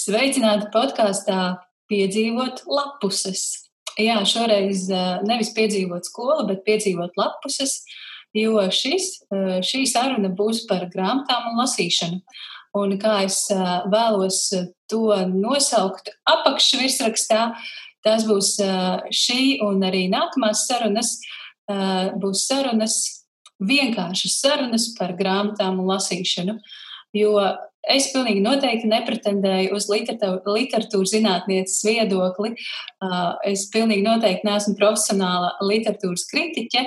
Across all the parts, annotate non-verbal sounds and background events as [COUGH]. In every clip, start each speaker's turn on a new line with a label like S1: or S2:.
S1: Sveicināti podkāstā Piedzīvot lapuses. Jā, šoreiz nevis piedzīvot skolu, bet piedzīvot lapuses, jo šis, šī saruna būs par grāmatām un lasīšanu. Un kā es vēlos to nosaukt apakšvirsrakstā, tās būs šī un arī nākamās sarunas, būs sarunas, vienkāršas sarunas par grāmatām un lasīšanu. Jo Es pilnīgi noteikti nepretendēju uz literatūras zinātnieces viedokli. Es pilnīgi noteikti neesmu profesionāla literatūras kritiķe.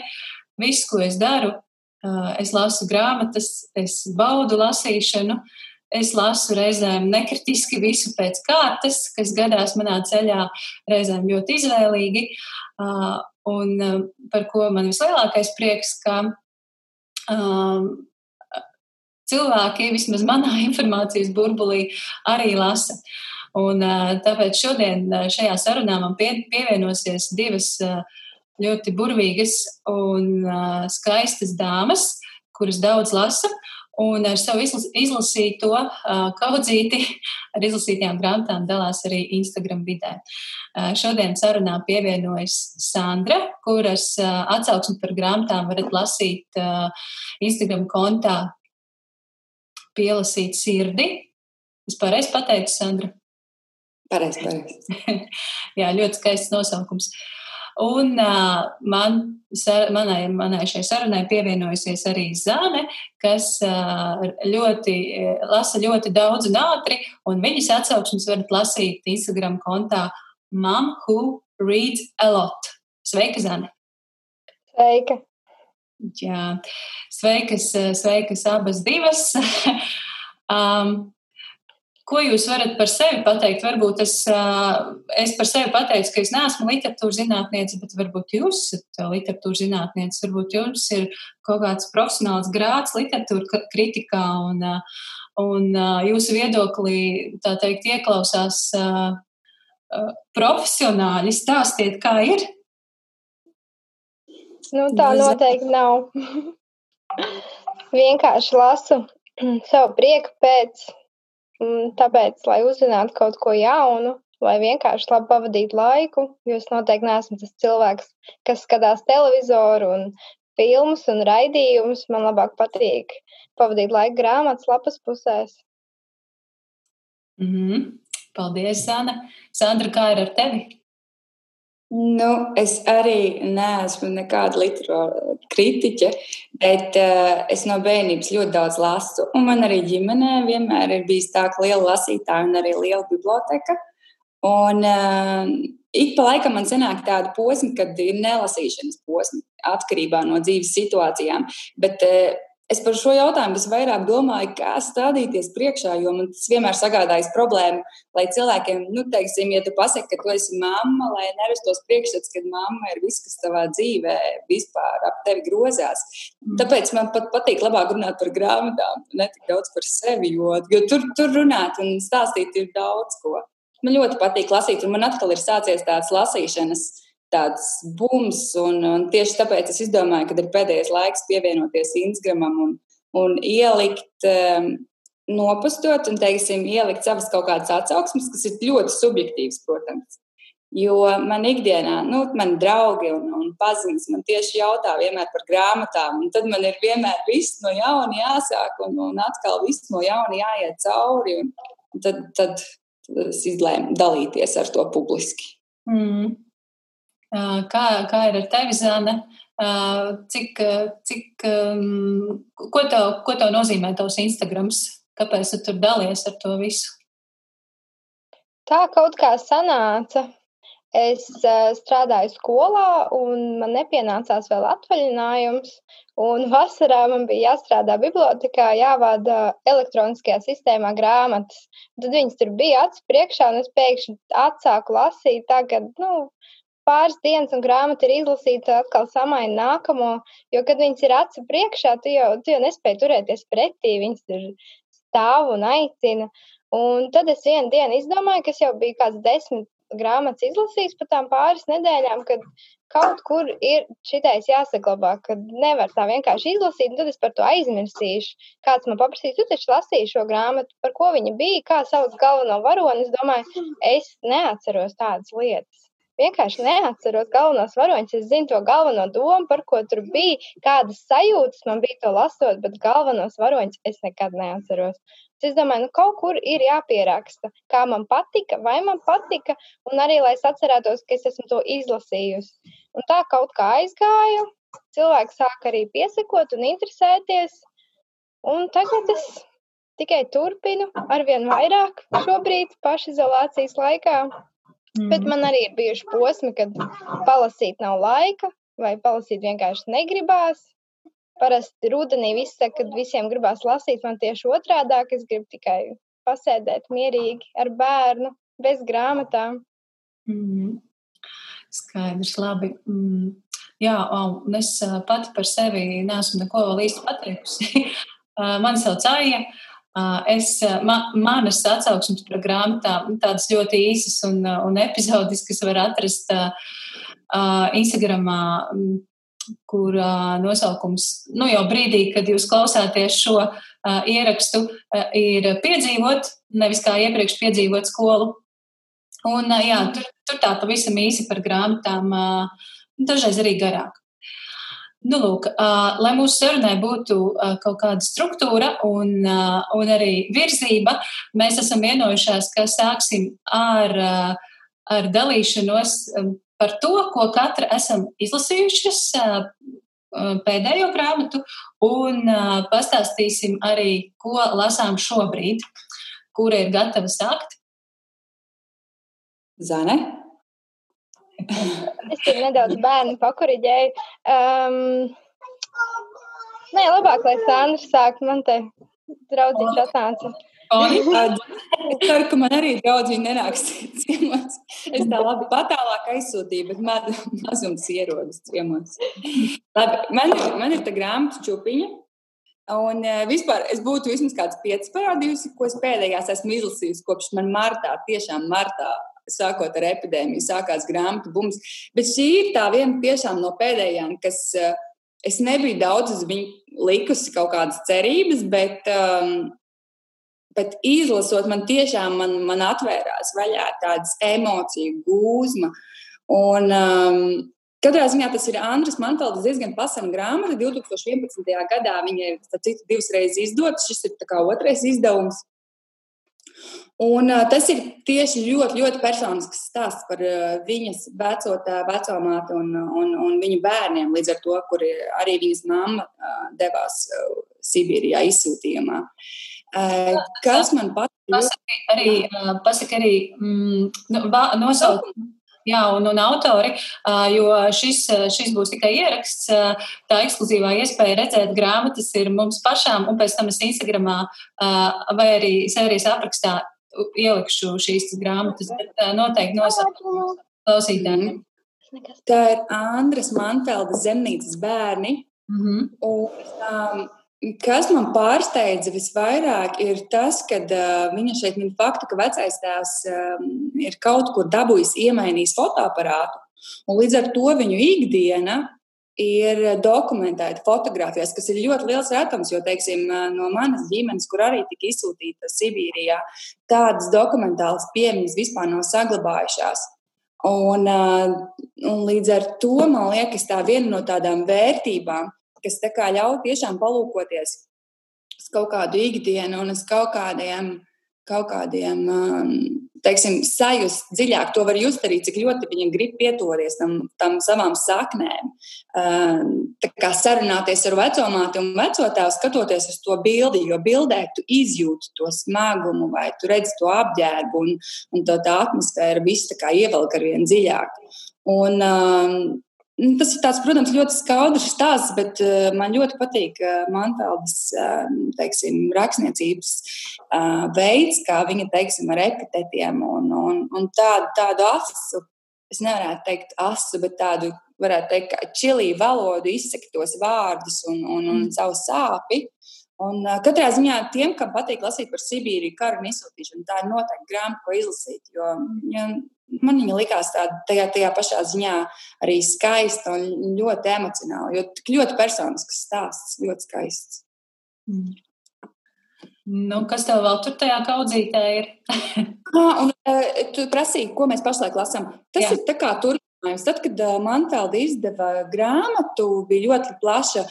S1: Viss, ko es daru, es lasu grāmatas, es baudu lasīšanu, es lasu reizēm nekritiski visu pēc kārtas, kas gadās manā ceļā, reizēm ļoti izvēlīgi. Un par ko man vislielākais prieks, ka cilvēki, vismaz manā [LAUGHS] informācijas burbulī, arī lasa. Un, tāpēc šodien šajā sarunā man pie, pievienosies divas ļoti burvīgas un skaistas dāmas, kuras daudz lasa. Un ar savu izlasīto kaudzīti, [LAUGHS] ar izlasītajām grāmatām dalās arī Instagram vidē. Šodien sarunā pievienojas Sandra, kuras atsauksmi par grāmatām varat lasīt Instagram kontā pielasīt sirdi. Es pareizi pateicu, Sandra.
S2: Pareizi, pareizi. [LAUGHS]
S1: Jā, ļoti skaists nosaukums. Un uh, man, sar, manai, manai šai sarunai pievienojusies arī Zāne, kas uh, ļoti, lasa ļoti daudz un ātri, un viņas atsauksmes varat lasīt Instagram kontā Mom Who Reads a Lot. Sveika, Zane!
S3: Sveika!
S1: Jā, sveikas, sveikas abas divas. [LAUGHS] um, ko jūs varat par sevi pateikt? Varbūt es, uh, es par sevi pateicu, ka es neesmu literatūras zinātniece, bet varbūt jūs esat literatūras zinātniece, varbūt jums ir kaut kāds profesionāls grāds literatūra kritikā un, un jūsu viedoklī, tā teikt, ieklausās profesionāļi. Stāstiet, kā ir.
S3: Nu, tā noteikti nav. [LAUGHS] Vienkārši lasu [CLEARS THROAT] savu prieku pēc, mm, tāpēc, lai uzzinātu kaut ko jaunu, lai vienkārši labi pavadītu laiku, jo es noteikti neesmu tas cilvēks, kas skatās televizoru un filmas un raidījumus. Man labāk patīk pavadīt laiku grāmatas lapas pusēs.
S1: Mm -hmm. Paldies, Sandra. Sandra, kā ir ar tevi?
S2: Nu, es arī neesmu nekāda literāra kritiķe, bet uh, es no bērnības ļoti daudz lasu. Un man arī ģimenē vienmēr ir bijis tā, ka liela lasītāja un arī liela biblioteka. Un uh, ik pa laikam man sanāk tāda posma, kad ir nelasīšanas posma atkarībā no dzīves situācijām. Bet uh, es par šo jautājumu visvairāk domāju, kā stādīties priekšā, jo man tas vienmēr sagādājas problēmu, lai cilvēkiem, nu, teiksim, ja tu pasaki, ka tu esi mamma, lai nerastos priekšstats, ka mamma ir viss, kas tavā dzīvē vispār ap tevi grozās. Mm. Tāpēc man pat patīk labāk runāt par grāmatām, ne tik daudz par sevi, jo, jo tur, tur runāt un stāstīt ir daudz ko. Man ļoti patīk lasīt, un man atkal ir sācies tāds lasīšanas tāds bums. Un, un tieši tāpēc es izdomāju, ka ir pēdējais laiks pievienoties Instagramam un, un ielikt, um, nopastot un, teiksim, ielikt savas kaut kādas atsauksmes, kas ir ļoti subjektīvas, protams. Jo man ikdienā, nu, man draugi un, un paziņas man tieši jautā vienmēr par grāmatām, un tad man ir vienmēr viss no jauna jāsāk, un, un atkal viss no jauna jāiet cauri, un tad, tad, tad es izlēmu dalīties ar to publiski.
S1: Mm. Kā, kā ir ar tevi, Zana? Cik, cik, ko, tev, ko tev nozīmē tavs Instagrams? Kāpēc tu tur dalies ar to visu?
S3: Tā kaut kā sanāca. Es strādāju skolā, un man nepienācās vēl atvaļinājums. Un vasarā man bija jāstrādā bibliotekā, jāvada elektroniskajā sistēmā grāmatas. Tad viņas tur bija acis priekšā, un es pēkšņi atsāku lasīt. Tagad, nu, pāris dienas, un grāmata ir izlasīta, atkal samaina nākamo. Jo, kad viņas ir acu priekšā, tu jau, tu jau nespēji turēties pretī, viņas tur stāv un aicina. Un tad es vienu dienu izdomāju, kas jau bija kāds desmit grāmatas izlasījis pa tām pāris nedēļām, kad kaut kur ir šitais jāsaglabā, ka nevar tā vienkārši izlasīt, un tad es par to aizmirsīšu. Kāds man paprasīs, tu taču lasīji šo grāmatu, par ko viņa bija, kā sauc galveno varoni. Es domāju, es neatceros tādas lietas. Vienkārši neatceros galvenos varoņus. Es zinu to galveno domu, par ko tur bija, kādas sajūtas man bija to lasot, bet galvenos varoņus es nekad neatceros. Es domāju, nu, kaut kur ir jāpieraksta, kā man patika, vai man patika, un arī, lai es atcerētos, ka es esmu to izlasījusi. Un tā kaut kā aizgāju, cilvēki sāk arī piesakot un interesēties, un tagad es tikai turpinu ar vien vairāk šobrīd pašizolācijas laikā. Mm. Bet man arī ir bijuši posmi, kad palasīt nav laika, vai palasīt vienkārši negribās. Parasti rudenī viss saka, ka visiem gribās lasīt. Man tieši otrādi, es gribu tikai pasēdēt mierīgi ar bērnu, bez grāmatām.
S1: Mm. Skaidrs, labi. Mm. Jā, un es pati par sevi neesmu neko vēl īsti pateikusi. [LAUGHS] Mani sauc Aija. Es, ma, manas atsauksmes par grāmatām tādas ļoti īsas un, un epizodiskas [LAUGHS] var atrast uh, Instagramā kur uh, nosaukums, nu jau brīdī, kad jūs klausāties šo uh, ierakstu, uh, ir piedzīvot, nevis kā iepriekš piedzīvot skolu. Un, uh, jā, tur, tur tā pavisam īsi par grāmatām, uh, dažreiz arī garāk. Nu, lūk, uh, lai mūsu sarunai būtu uh, kaut kāda struktūra un, uh, un arī virzība, mēs esam vienojušās, ka sāksim ar, uh, ar dalīšanos par to, ko katra esam izlasījušas pēdējo grāmatu, un pastāstīsim arī, ko lasām šobrīd, kura ir gatava sākt.
S2: Zane?
S3: Es tur nedaudz bērnu pakuriģēju. Um, nē, labāk, lai Sandra sāk, man te draudzīgs atnāca.
S2: Es ceru, ka man arī draudzīgi nenāks ciemos. Es tā labi patālāk aizsūtīju, bet maz, mazums ierodas ciemos. Labi, man, man ir tā grāmata čupiņa. Un uh, vispār es būtu vismaz kāds pieci parādījusi, ko es pēdējās esmu izlasījusi kopš man martā, tiešām martā, sākot ar epidēmiju, sākās grāmatu bums. Bet šī ir tā viena tiešām no pēdējām, kas uh, es nebiju daudz uz viņu likusi kaut kādas cerības, bet um, Bet izlasot, man tiešām man, man atvērās vaļā tādas emociju gūzma. Un, um, katrā ziņā tas ir Andris Manteldes diezgan pasena grāmata. 2011. gadā viņa ir citu, divas reizes izdota. Šis ir otrais izdevums. Un, uh, tas ir tieši ļoti, ļoti personisks stāsts par uh, viņas veco vecumātu un, un, un viņu bērniem. Līdz ar to, kur arī viņas mamma uh, devās uh, Sibīrijā izsūtījumā. Uh, Kas man patīk?
S1: Pasaki arī, pasaki arī mm, nu, nosaukumu. Jā, un, un autori, jo šis, šis būs tikai ieraksts, tā ekskluzīvā iespēja redzēt grāmatas ir mums pašām, un pēc tam es Instagramā vai arī sērijas aprakstā ielikšu šīs grāmatas, bet noteikti nosaukumu klausītājiem.
S2: Tā ir Andras Mantelda zemnīcas bērni. Mm -hmm. un, um, Kas man pārsteidza visvairāk, ir tas, ka uh, viņa šeit min faktu, ka vecais tēvs um, ir kaut kur dabūjis iemainījis fotoaparātu. Un līdz ar to viņu ikdiena ir dokumentēta fotografijās, kas ir ļoti liels retums, jo, teiksim, no manas ģimenes, kur arī tika izsūtīta Sibīrijā, tādas dokumentālas piemiņas vispār nav saglabājušās. Un, un līdz ar to man liekas, tā viena no tādām vērtībām, kas ļauj tiešām palūkoties uz kaut kādu ikdienu un uz kaut kādiem, kaut kādiem um, teiksim, sajust dziļāk. To var just arī, cik ļoti viņi grib pietuvoties tam, tam savām saknēm. Um, tā kā sarunāties ar vecumāti un vecotēvu, skatoties uz to bildi, jo bildē tu izjūti to smagumu, vai tu redzi to apģērbu, un, un to tā atmosfēra viss tā kā ievelk ar vien dziļāk. Un, um, tas ir tāds, protams, ļoti skaudrs stāsts, bet uh, man ļoti patīk uh, Manteldas uh, teiksim, rakstniecības uh, veids, kā viņa teiksim, ar epitetiem un, un, un tādu, tādu asu. Es nevarētu teikt asu, bet tādu, varētu teikt, kā čilī valodu izsaka tos vārdus un, un, un mm. savu sāpi. Un, uh, katrā ziņā tiem, kam patīk lasīt par Sibīriju, karu un izsūtīšanu, tā ir noteikti grāmata, ko izlasīt. Jo, ja man viņa likās tāda, tajā, tajā pašā ziņā arī skaista un ļoti emocionāla. Jo tik ļoti personisks stāsts, ļoti skaists. Mm.
S1: Nu, kas tev vēl tur tajā kaudzītē ir? [LAUGHS]
S2: ah, un, uh, tu prasīji, ko mēs pašlaik lasām. Tas Jā. ir tā kā tur Tad, kad Manfelda izdeva grāmatu, bija ļoti plaša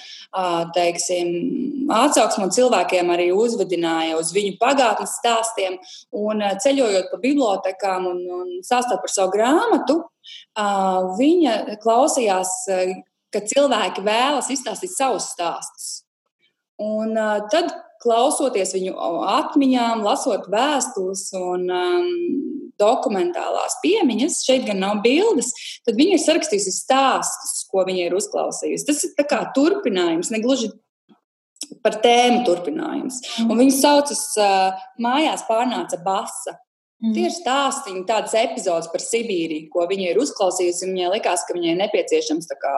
S2: teiksim, atsauksme, un cilvēkiem arī uzvedināja uz viņu pagātnes stāstiem. Un ceļojot pa bibliotekām un, un stāstot par savu grāmatu, viņa klausījās, ka cilvēki vēlas izstāstīt savus stāstus. Un tad, klausoties viņu atmiņām, lasot vēstules un um, dokumentālās piemiņas, šeit gan nav bildes, tad viņa ir sarakstījusi stāstus, ko viņa ir uzklausījusi. Tas ir kā turpinājums, ne gluži par tēmu turpinājums. Un viņas saucas uh, Mājās pārnāca basa. Mm. Tie ir stāstīņi, tādas epizodes par Sibīriju, ko viņa ir uzklausījusi. Viņai likās, ka viņai nepieciešams kā,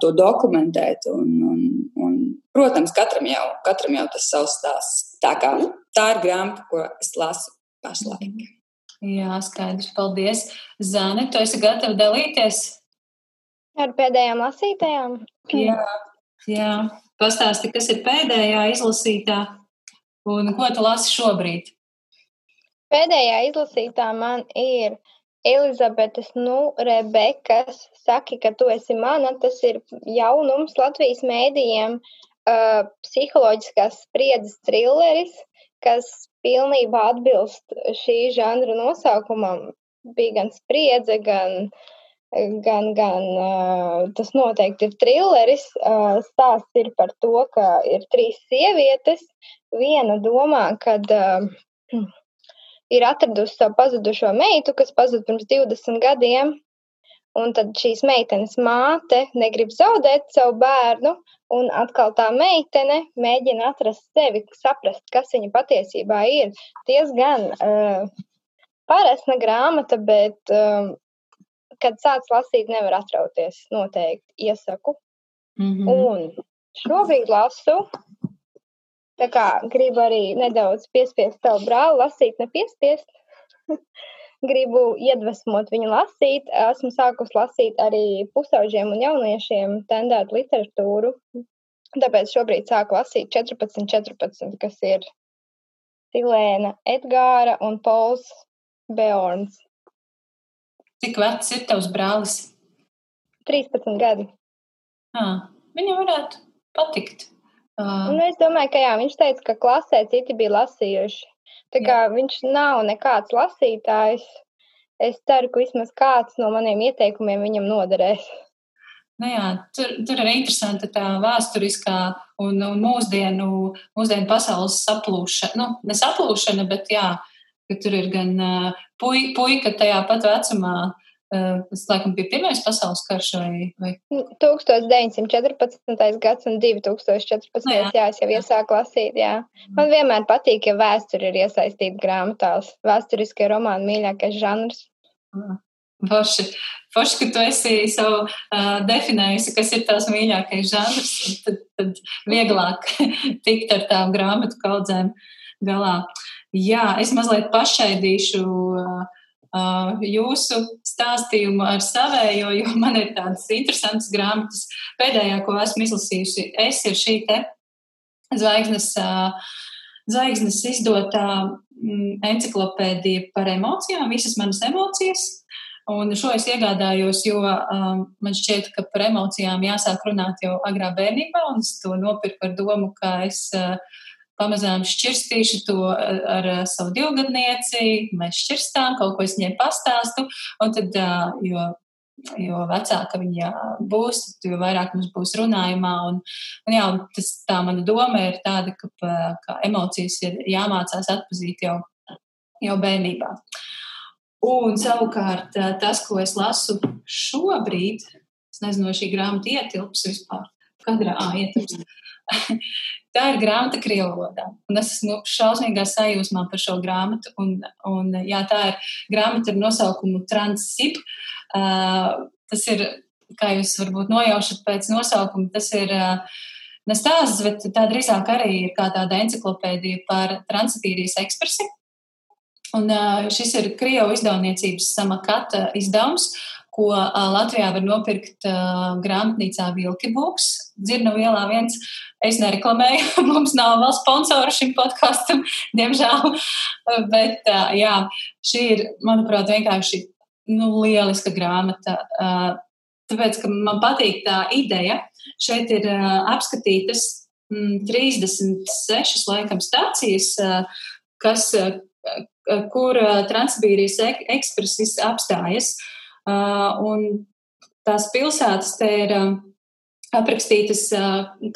S2: to dokumentēt. Un, un, un, protams, katram jau, katram jau tas savs stāsts. Tā, kā, tā ir grāmata, ko es lasu pašlaik.
S1: Jā, skaidrs. Paldies. Zāne, tu esi gatava dalīties?
S3: Ar pēdējām lasītājām?
S1: Jā, jā. Pastāsti, kas ir pēdējā izlasītā un ko tu lasi šobrīd?
S3: Pēdējā izlasītā man ir Elizabetes, nu, Rebekas, saki, ka tu esi mana. Tas ir jaunums Latvijas mēdījiem, uh, psiholoģiskās spriedzes trilleris, kas pilnībā atbilst šī žanra nosaukumam. Bija gan spriedze, gan, gan, gan uh, tas noteikti ir trilleris. Uh, stāsts ir par to, ka ir trīs sievietes. Viena domā, ka uh, ir atradusi savu pazudušo meitu, kas pazuda pirms 20 gadiem. Un tad šīs meitenes māte negrib zaudēt savu bērnu, Un atkal tā meitene mēģina atrast sevi, saprast, kas viņa patiesībā ir. Diezgan uh, parasta grāmata, bet, uh, kad sāc lasīt, nevar atrauties. Noteikti iesaku. Mm -hmm. Un šobrīd lasu. Tā kā gribu arī nedaudz piespiest savu brāli, lasīt, nepiespiest. [LAUGHS] gribu iedvesmot viņu lasīt. Esmu sākus lasīt arī pusauģiem un jauniešiem tendētu literatūru. Tāpēc šobrīd sāku lasīt 14, 14, kas ir Silēna Edgāra un Pols Beorns.
S1: Cik vecs ir tavs brālis?
S3: 13 gadi.
S1: À, viņam varētu patikt.
S3: Uh... Un es domāju, ka jā, viņš teica, ka klasē citi bija lasījuši. Tā kā Jā. viņš nav nekāds lasītājs, es ceru, ka vismaz kāds no maniem ieteikumiem viņam noderēs.
S1: Nu jā, tur, tur ir interesanti tā vēsturiskā un, un mūsdienu, mūsdienu pasaules saplūšana. Nu, ne saplūšana, bet jā, ka tur ir gan uh, puika tajā pat vecumā, Tas, laikam, bija Pirmais pasaules karš vai? vai?
S3: 1914. gads un 2014. No, jā, jā, es jau iesāku lasīt. Jā. Man vienmēr patīk, ja vēsture ir iesaistīta grāmatās. Vēsturiskie romāni mīļākais žanrs.
S1: Forši, forši, ka tu esi savu uh, definējusi, kas ir tās mīļākais žanrs, tad, tad vieglāk [LAUGHS] tikt ar tām grāmatu kaudzēm galā. Jā, es mazliet pašaidīšu uh, Uh, jūsu stāstījumu ar savējo, jo [LAUGHS] man ir tādas interesantas grāmatas. Pēdējā, ko esmu izlasījusi, es ir šī te zvaigznes, uh, zvaigznes izdotā mm, enciklopēdija par emocijām, visas manas emocijas. Un šo es iegādājos, jo um, man šķiet, ka par emocijām jāsāk runāt jau agrā bērnībā, un es to nopirku ar domu, ka es uh, pamazām šķirstīšu to ar, ar savu divgadnieci, mēs šķirstām, kaut ko es viņai pastāstu, un tad, jo, jo vecāka viņa būs, jo vairāk mums būs runājumā, un, un jā, un tas tā mana doma ir tāda, ka, ka emocijas ir jāmācās atpazīt jau, jau bērnībā. Un savukārt tas, ko es lasu šobrīd, es nezinu, vai šī grāmata ietilps vispār, kadrā ietilps. [LAUGHS] Tā ir grāmata krievu valodā. Es esmu šausmīgā sajūsmā par šo grāmatu. Un, un, jā, tā ir grāmata ar nosaukumu Transsip. Uh, tas ir, kā jūs varbūt nojaušat pēc nosaukuma, tas ir uh, ne stāsts, bet tā drīzāk arī ir kā tāda enciklopēdija par Transibīrijas ekspresi. Un šis ir Krievu izdevniecības samakata izdevums, ko Latvijā var nopirkt grāmatnīcā Vilkibuks. Dzirnu vielā viens, es nereklamēju, [LAUGHS] mums nav vēl sponsora šim podkastam, [LAUGHS] diemžēl. Bet jā, šī ir, manuprāt, vienkārši nu, lieliska grāmata. Tāpēc, ka man patīk tā ideja, šeit ir apskatītas 36 laikam stācijas, kas kur Transsibīrijas ekspresis apstājas. Un tās pilsētas te ir aprakstītas,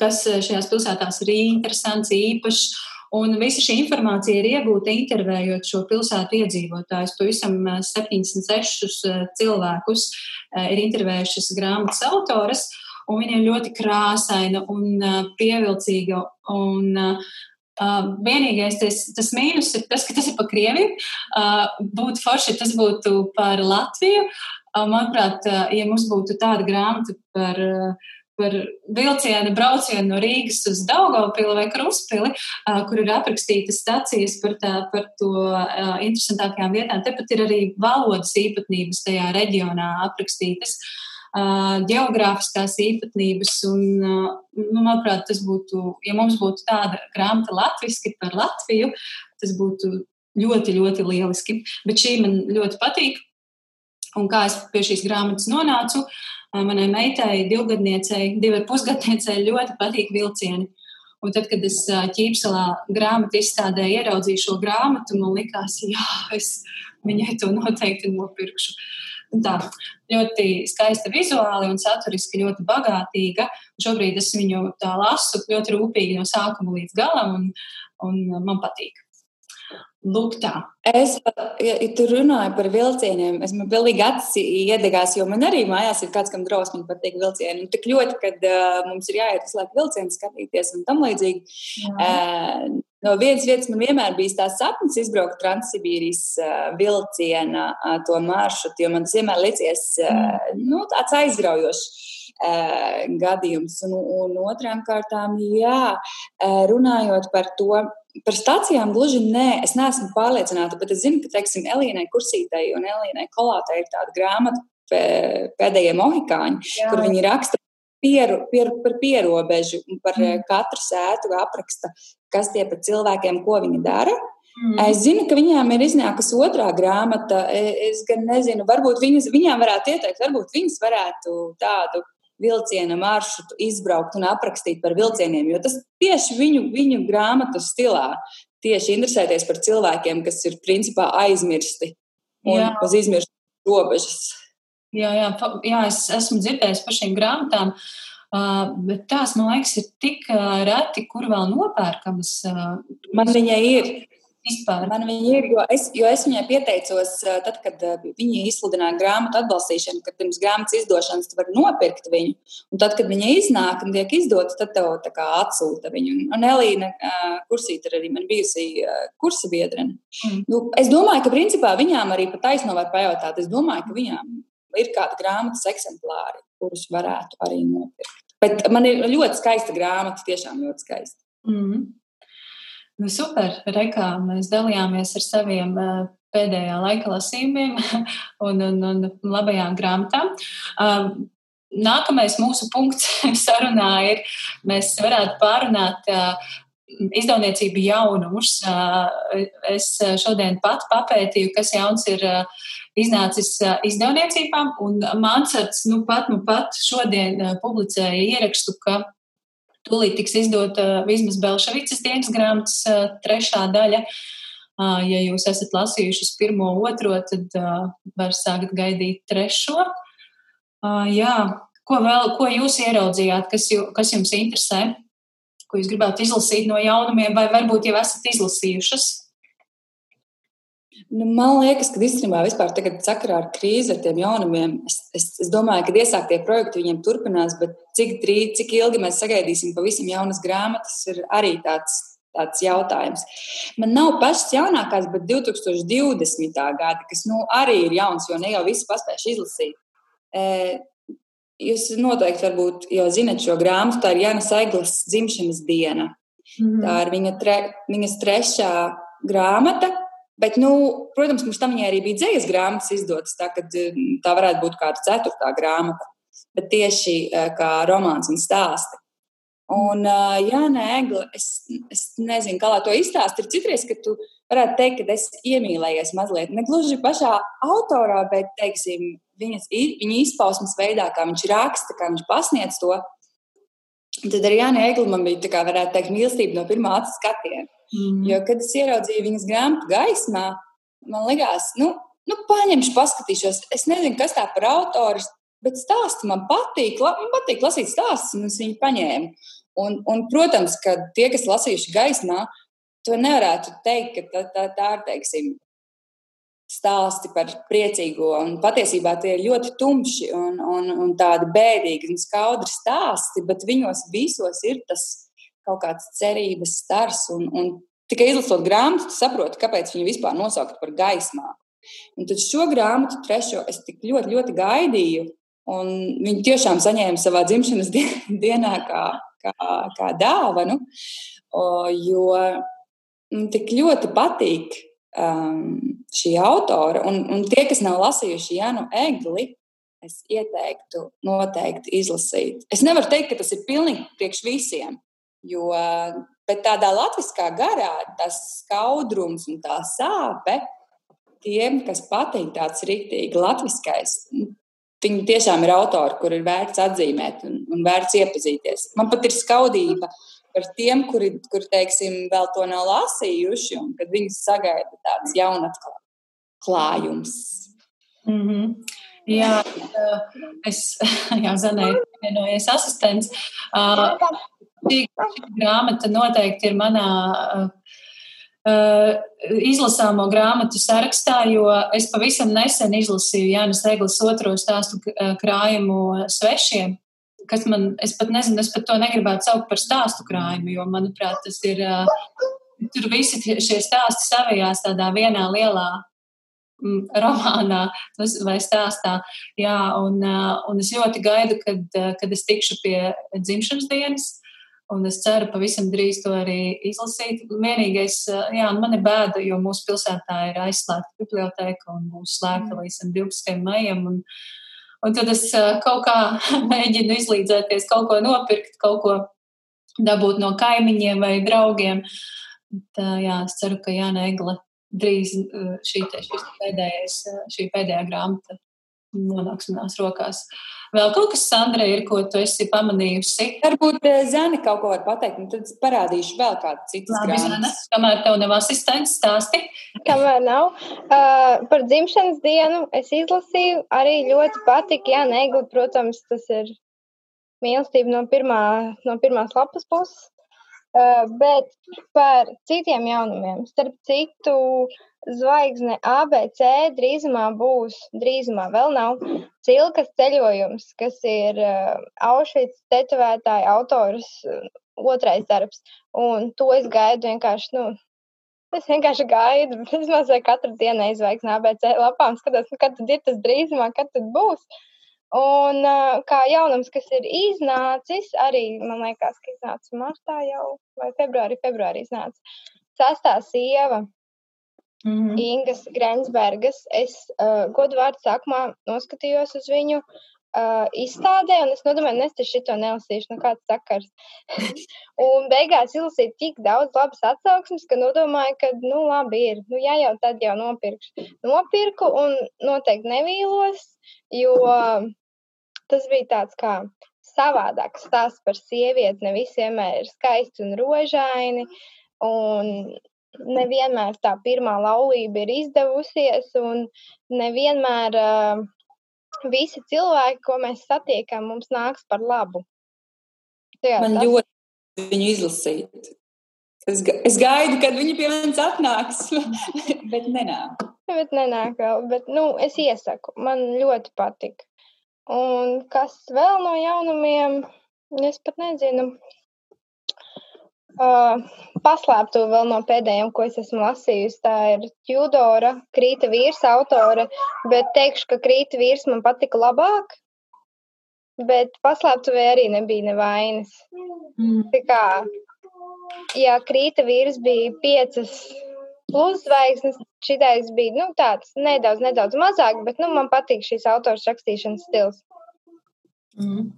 S1: kas šajās pilsētās ir interesants, īpašs. Un visa šī informācija ir iegūta intervējot šo pilsētu iedzīvotājus. Pavisam 76 cilvēkus ir intervējušas grāmatas autoras, un viņa ir ļoti krāsaina un pievilcīga. Un, Uh, vienīgais tas, tas mīnus ir tas, ka tas ir pa Krieviju. Uh, būtu forši, tas būtu par Latviju. Uh, manuprāt, uh, ja mums būtu tāda grāmata par, uh, par vilcienu braucienu no Rīgas uz Daugaupili vai Kruspili, uh, kur ir aprakstītas stacijas par, tā, par to interesantākajām vietām. Tepat ir arī valodas īpatnības tajā reģionā aprakstītas. Uh, geogrāfiskās īpatnības. Un, nu, manuprāt, tas būtu, ja mums būtu tāda grāmata latviešu par Latviju, tas būtu ļoti, ļoti lieliski. Bet šī man ļoti patīk. Un kā es pie šīs grāmatas nonācu, manai meitai, divgadniecei, divu pusgadniecei ļoti patīk vilcieni. Un tad, kad es ķīpselā grāmatu izstādē ieraudzīju šo grāmatu, man likās, jā, es viņai to noteikti nopirkšu. Uh, Tā ļoti skaista vizuāli un saturiski ļoti bagātīga. Šobrīd es viņu tā lasu ļoti rūpīgi no sākuma līdz galam, un, un man patīk. Lūk, tā.
S2: Es, ja tu runāji par vilcieniem, es man pilnīgi acis iedegās, jo man arī mājās ir kāds, kam drausmīgi patīk vilcieni. Un tik ļoti, kad uh, mums ir jāiet uz laiku vilcienu skatīties un tam līdzīgi. Uh, No vienas vietas man vienmēr bija tāds sapnis izbraukt Transsibīrijas uh, vilciena uh, to maršrutu, jo man tas vienmēr liekas uh, nu, tāds aizraujošs gadījums. Un, un otrām kārtām, jā, runājot par to, par stācijām gluži nē, es neesmu pārliecināta, bet es zinu, ka, teiksim, Elīnai Kursītei un Elīnai Kolātei ir tāda grāmata pēdējie mohikāņi, jā. kur viņi raksta pieru, pier, par pierobežu un par mm. katru sētu apraksta, kas tie par cilvēkiem, ko viņi dara. Mm. Es zinu, ka viņām ir iznākusi otrā grāmata. E, es gan nezinu, varbūt viņas, viņām varētu ieteikt, varbūt viņas varētu tādu vilciena maršrutu izbraukt un aprakstīt par vilcieniem, jo tas tieši viņu, viņu grāmatu stilā. Tieši interesēties par cilvēkiem, kas ir principā aizmirsti un Jā. uz izmirstu robežas.
S1: Jā, jā, jā, es esmu dzirdējis par šīm grāmatām, bet tās, man liekas, ir tik reti, kur vēl nopērkamas.
S2: Man viņai ir. Vispār. Man viņa ir, jo es, jo es viņai pieteicos, tad, kad viņa izsludināja grāmatu atbalstīšanu, kad pirms grāmatas izdošanas var nopirkt viņu. Un tad, kad viņa iznāk un tiek izdota, tad tev tā kā atsūta viņu. Un Elīna Kursīta arī man bijusi kursa biedrene. Mm. Nu, es domāju, ka principā viņām arī pat taisno var pajautāt. Es domāju, ka viņām ir kādi grāmatas eksemplāri, kurus varētu arī nopirkt. Bet man ir ļoti skaista grāmata, tiešām ļoti skaista.
S1: Mm. Nu, super, Rekā, mēs dalījāmies ar saviem pēdējā laika lasījumiem [LAUGHS] un, un, un labajām grāmatām. Nākamais mūsu punkts [LAUGHS] sarunā ir, mēs varētu pārunāt izdevniecību jaunumus. Es šodien pat papētīju, kas jauns ir iznācis izdevniecībām, un Mansards nu pat, nu pat šodien publicēja ierakstu, ka tūlīt tiks izdota vismaz Belšavicas dienas grāmatas trešā daļa. Ja jūs esat lasījuši pirmo, otro, tad var sākt gaidīt trešo. Jā, ko vēl, ko jūs ieraudzījāt, kas, jū, kas jums interesē, ko jūs gribētu izlasīt no jaunumiem, vai varbūt jau esat izlasījušas?
S2: Nu, man liekas, ka īstenībā vispār tagad sakarā ar krīzi, ar tiem jaunumiem, es, es, es domāju, ka iesāktie projekti viņiem turpinās, bet cik, drīz, cik ilgi mēs sagaidīsim pavisam jaunas grāmatas, ir arī tāds, tāds jautājums. Man nav pašas jaunākās, bet 2020. gada, kas nu, arī ir jauns, jo ne jau visi paspējuši izlasīt. E, jūs noteikti varbūt jau zinat šo grāmatu, tā ir Jāna Saiglas dzimšanas diena. Mm -hmm. Tā ir viņa tre, viņas trešā grāmata Bet, nu, protams, mums tam arī bija dzīslas grāmatas izdotas, tā, kad tā varētu būt kāda ceturtā grāmata, bet tieši kā romāns un stāsti. Un, jā, nē, Egla, es, es nezinu, kā lai to izstāst. Ir citreiz, ka tu varētu teikt, ka es iemīlējies mazliet, ne gluži pašā autorā, bet, teiksim, viņas, viņa izpausmes veidā, kā viņš raksta, kā viņš pasniedz to. Tad ar Jānu Eglu man bija, tā kā varētu teikt, mīlestība no pirmā acu skatiena. Mm. Jo, kad es ieraudzīju viņas grāmatu gaismā, man likās, nu, nu paņemšu, paskatīšos. Es nezinu, kas tā par autoru, bet stāsti man patīk. Man patīk lasīt stāstus, un es viņu paņēmu. Un, un, protams, ka tie, kas lasījuši gaismā, to nevarētu teikt, ka tā, tā, tā ir, teiksim, stāsti par priecīgo. Un patiesībā tie ir ļoti tumši un, un, un tādi bēdīgi un skaudri stāsti, bet viņos visos ir tas kaut kāds cerības stars. Un, un tikai izlasot grāmatu, saproti, kāpēc viņi vispār nosaukti par gaismā. Un tad šo grāmatu, trešo, es tik ļoti, ļoti gaidīju. Un viņi tiešām saņēma savā dzimšanas [LAUGHS] dienā kā, kā, kā dāvanu, jo man tik ļoti patīk um, šī autora. Un, un tie, kas nav lasījuši Janu Egli, es ieteiktu noteikti izlasīt. Es nevaru teikt, ka tas ir pilnīgi priekš visiem, jo tādā latviskā garā tas skaudrums un tā sāpe tiem, kas patīk tāds rīktīgi latviskais. Viņi tiešām ir autori, kur ir vērts atzīmēt un, un vērts iepazīties. Man pat ir skaudība par tiem, kuri, kuri teiksim, vēl to nav lasījuši, un kad viņi sagaida tāds jaunatklājums.
S1: Mm -hmm. Jā, es, [LAUGHS] jā, Zanē, vienojies asistents. Šī grāmata noteikti ir manā izlasāmo grāmatu sarakstā, jo es pavisam nesen izlasīju Jānis Eglis otro stāstu krājumu svešiem kas man, es pat nezinu, es pat to negribētu saukt par stāstu krājumu, jo, manuprāt, tas ir, tur visi šie stāsti savijās tādā vienā lielā mm, romānā vai stāstā. Jā, un, un es ļoti gaidu, kad, kad es tikšu pie dzimšanas dienas. Un es ceru, pavisam drīz to arī izlasīt. Vienīgais, jā, man ir bēda, jo mūsu pilsētā ir aizslēgta biblioteka un būs slēgta līdz 12. maijam. Un, Un tad es kaut kā [LAUGHS] mēģinu izlīdzēties, kaut ko nopirkt, kaut ko dabūt no kaimiņiem vai draugiem. Tā, jā, es ceru, ka Jāna Egle drīz šī, šis pēdējais, šī pēdējā grāmata nonāks manās rokās. Vēl kaut kas, Sandra, ir, ko tu esi pamanījusi?
S2: Varbūt Zēna kaut ko var pateikt, un tad es parādīšu vēl kādu citu grāmatu.
S1: Kamēr tev nav asistents, stāsti.
S3: Kamēr nav. Uh, par dzimšanas dienu es izlasīju, arī ļoti patika. Jā, Negli, protams, tas ir mīlestība no, pirmā, no pirmās lapas puses. Uh, bet par citiem jaunumiem, starp citu, zvaigzne ABC drīzumā būs, drīzumā vēl nav, Cilkas ceļojums, kas ir uh, Aušvics tetovētāja autors uh, otrais darbs. Un to es gaidu vienkārši, nu, es vienkārši gaidu, [LAUGHS] es mazliet katru dienu aizvaigs no ABC lapām, skatos, nu, kad tad ir tas drīzumā, kad tad būs. Un uh, kā jaunums, kas ir iznācis, arī man liekas, ka iznāca martā jau, vai februārī, februārī iznāca. Sastā sieva, mm -hmm. Ingas Grensbergas. Es uh, godu vārdu sākumā noskatījos uz viņu uh, izstādē, un es nodomāju, es taču to nelasīšu, nu kāds sakars. [LAUGHS] un beigās izlasīju tik daudz labas atsauksmes, ka nodomāju, ka, nu, labi ir, nu, ja jau tad jau nopirkšu. Nopirku un noteikti nevīlos, jo tas bija tāds kā savādāks stāsts par sievieti. Ne visi vienmēr ir skaisti un rožaini. Un nevienmēr tā pirmā laulība ir izdevusies, un nevienmēr uh, visi cilvēki, ko mēs satiekam, mums nāks par labu.
S2: Jā, Man tas... ļoti viņu izlasīt. Es, es gaidu, kad viņi pie manis atnāks, [LAUGHS] bet nenāk.
S3: Bet nenāk vēl, bet, nu, es iesaku, man ļoti patika. Un kas vēl no jaunumiem, es pat nezinu. Uh, paslēptu vēl no pēdējiem, ko es esmu lasījusi. Tā ir Tudora, Krīta vīrs, autore. Bet teikšu, ka Krīta vīrs man patika labāk. Bet paslēptuvē arī nebija nevainas. Mm. Tā kā, ja Krīta vīrs bija piecas pluszvaigznes. Šitais bija nu, tāds nedaudz, nedaudz mazāk, bet nu, man patīk šīs autors rakstīšanas stils. Mm.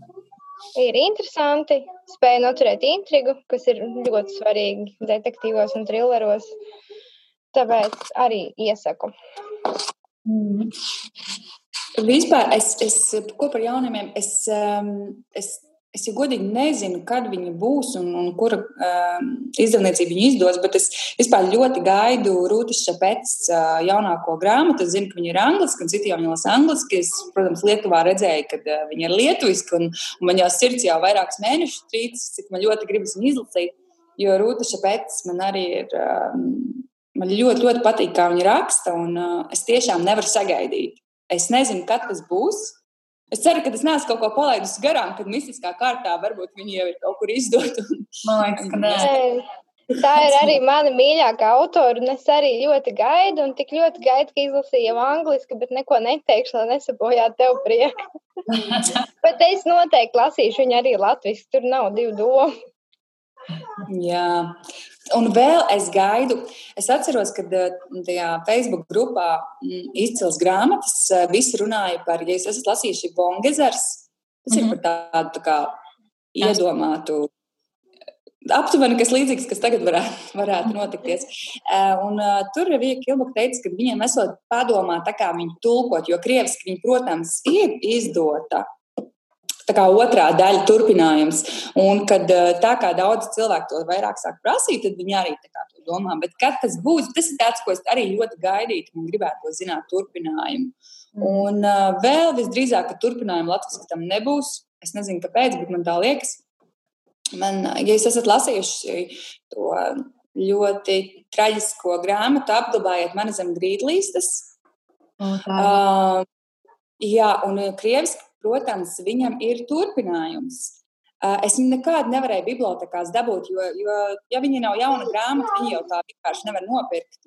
S3: Ir interesanti, spēja noturēt intrigu, kas ir ļoti svarīgi detektīvos un trilleros. Tāpēc arī iesaku.
S2: Mm. Vispār es, es ko par jaunumiem, es, um, es Es jau godīgi nezinu, kad viņi būs un, un kura uh, izdevniecība viņu izdos, bet es vispār ļoti gaidu Rūtas Čapetes uh, jaunāko grāmatu. Es zinu, ka viņa ir angliski, un citi jau viņu lasa angliski. Es, protams, Lietuvā redzēju, ka uh, viņa ir lietuviski, un, un man jau sirds jau vairākus mēnešus trīcis, cik man ļoti gribas viņu izlasīt. Jo Rūta Čapetes man arī ir. Uh, man ļoti, ļoti patīk, kā viņa raksta, un uh, es tiešām nevaru sagaidīt. Es nezinu, kad tas būs. Es ceru, ka tas neesmu kaut ko palaidis garām, kad mistiskā kārtā varbūt viņi jau ir kaut kur izdoti.
S1: Man liekas, ka nē.
S3: Tā ir arī mana mīļākā autora, un es arī ļoti gaidu, un tik ļoti gaidu, ka izlasīju jau angliski, bet neko neteikšu, lai nesabojātu tev prieku. [LAUGHS] bet es noteikti lasīšu viņu arī latviešu, tur nav divu domu.
S2: Jā, Un vēl es gaidu, es atceros, ka eh, tajā Facebook grupā mm, izcils grāmatas eh, visi runāja par, ja jūs esat lasījuši Bongezers, tas mm -hmm. ir par tādu tā kā iedomātu aptuveni kas līdzīgs, kas tagad varētu, [LAUGHS] varētu notikties. Un, uh, tur Vija Kilbuka teica, ka viņiem esot padomā, tā kā viņi tulkot, jo krieviski viņi, protams, ir izdota tā kā otrā daļa turpinājums. Un kad eh, tā kā daudz cilvēku to vairāk sāk prasīt, tad viņi arī to domā. Bet kad tas būs, tas ir tāds, ko es arī ļoti gaidītu un gribētu zināt turpinājumu. Mm. Un uh, vēl visdrīzāk, ka turpinājumu Latvijas tam nebūs. Es nezinu, kāpēc, bet man tā liekas. Man, ja jūs esat lasījuši to ļoti traģisko grāmatu, apglabājiet mani zem grīdlīstas. Oh, uh, jā, un krieviski protams, viņam ir turpinājums. Es nekad nevarēju bibliotekās dabūt, jo, jo ja viņi nav jauna grāmata, viņi jau tā vienkārši nevar nopirkt.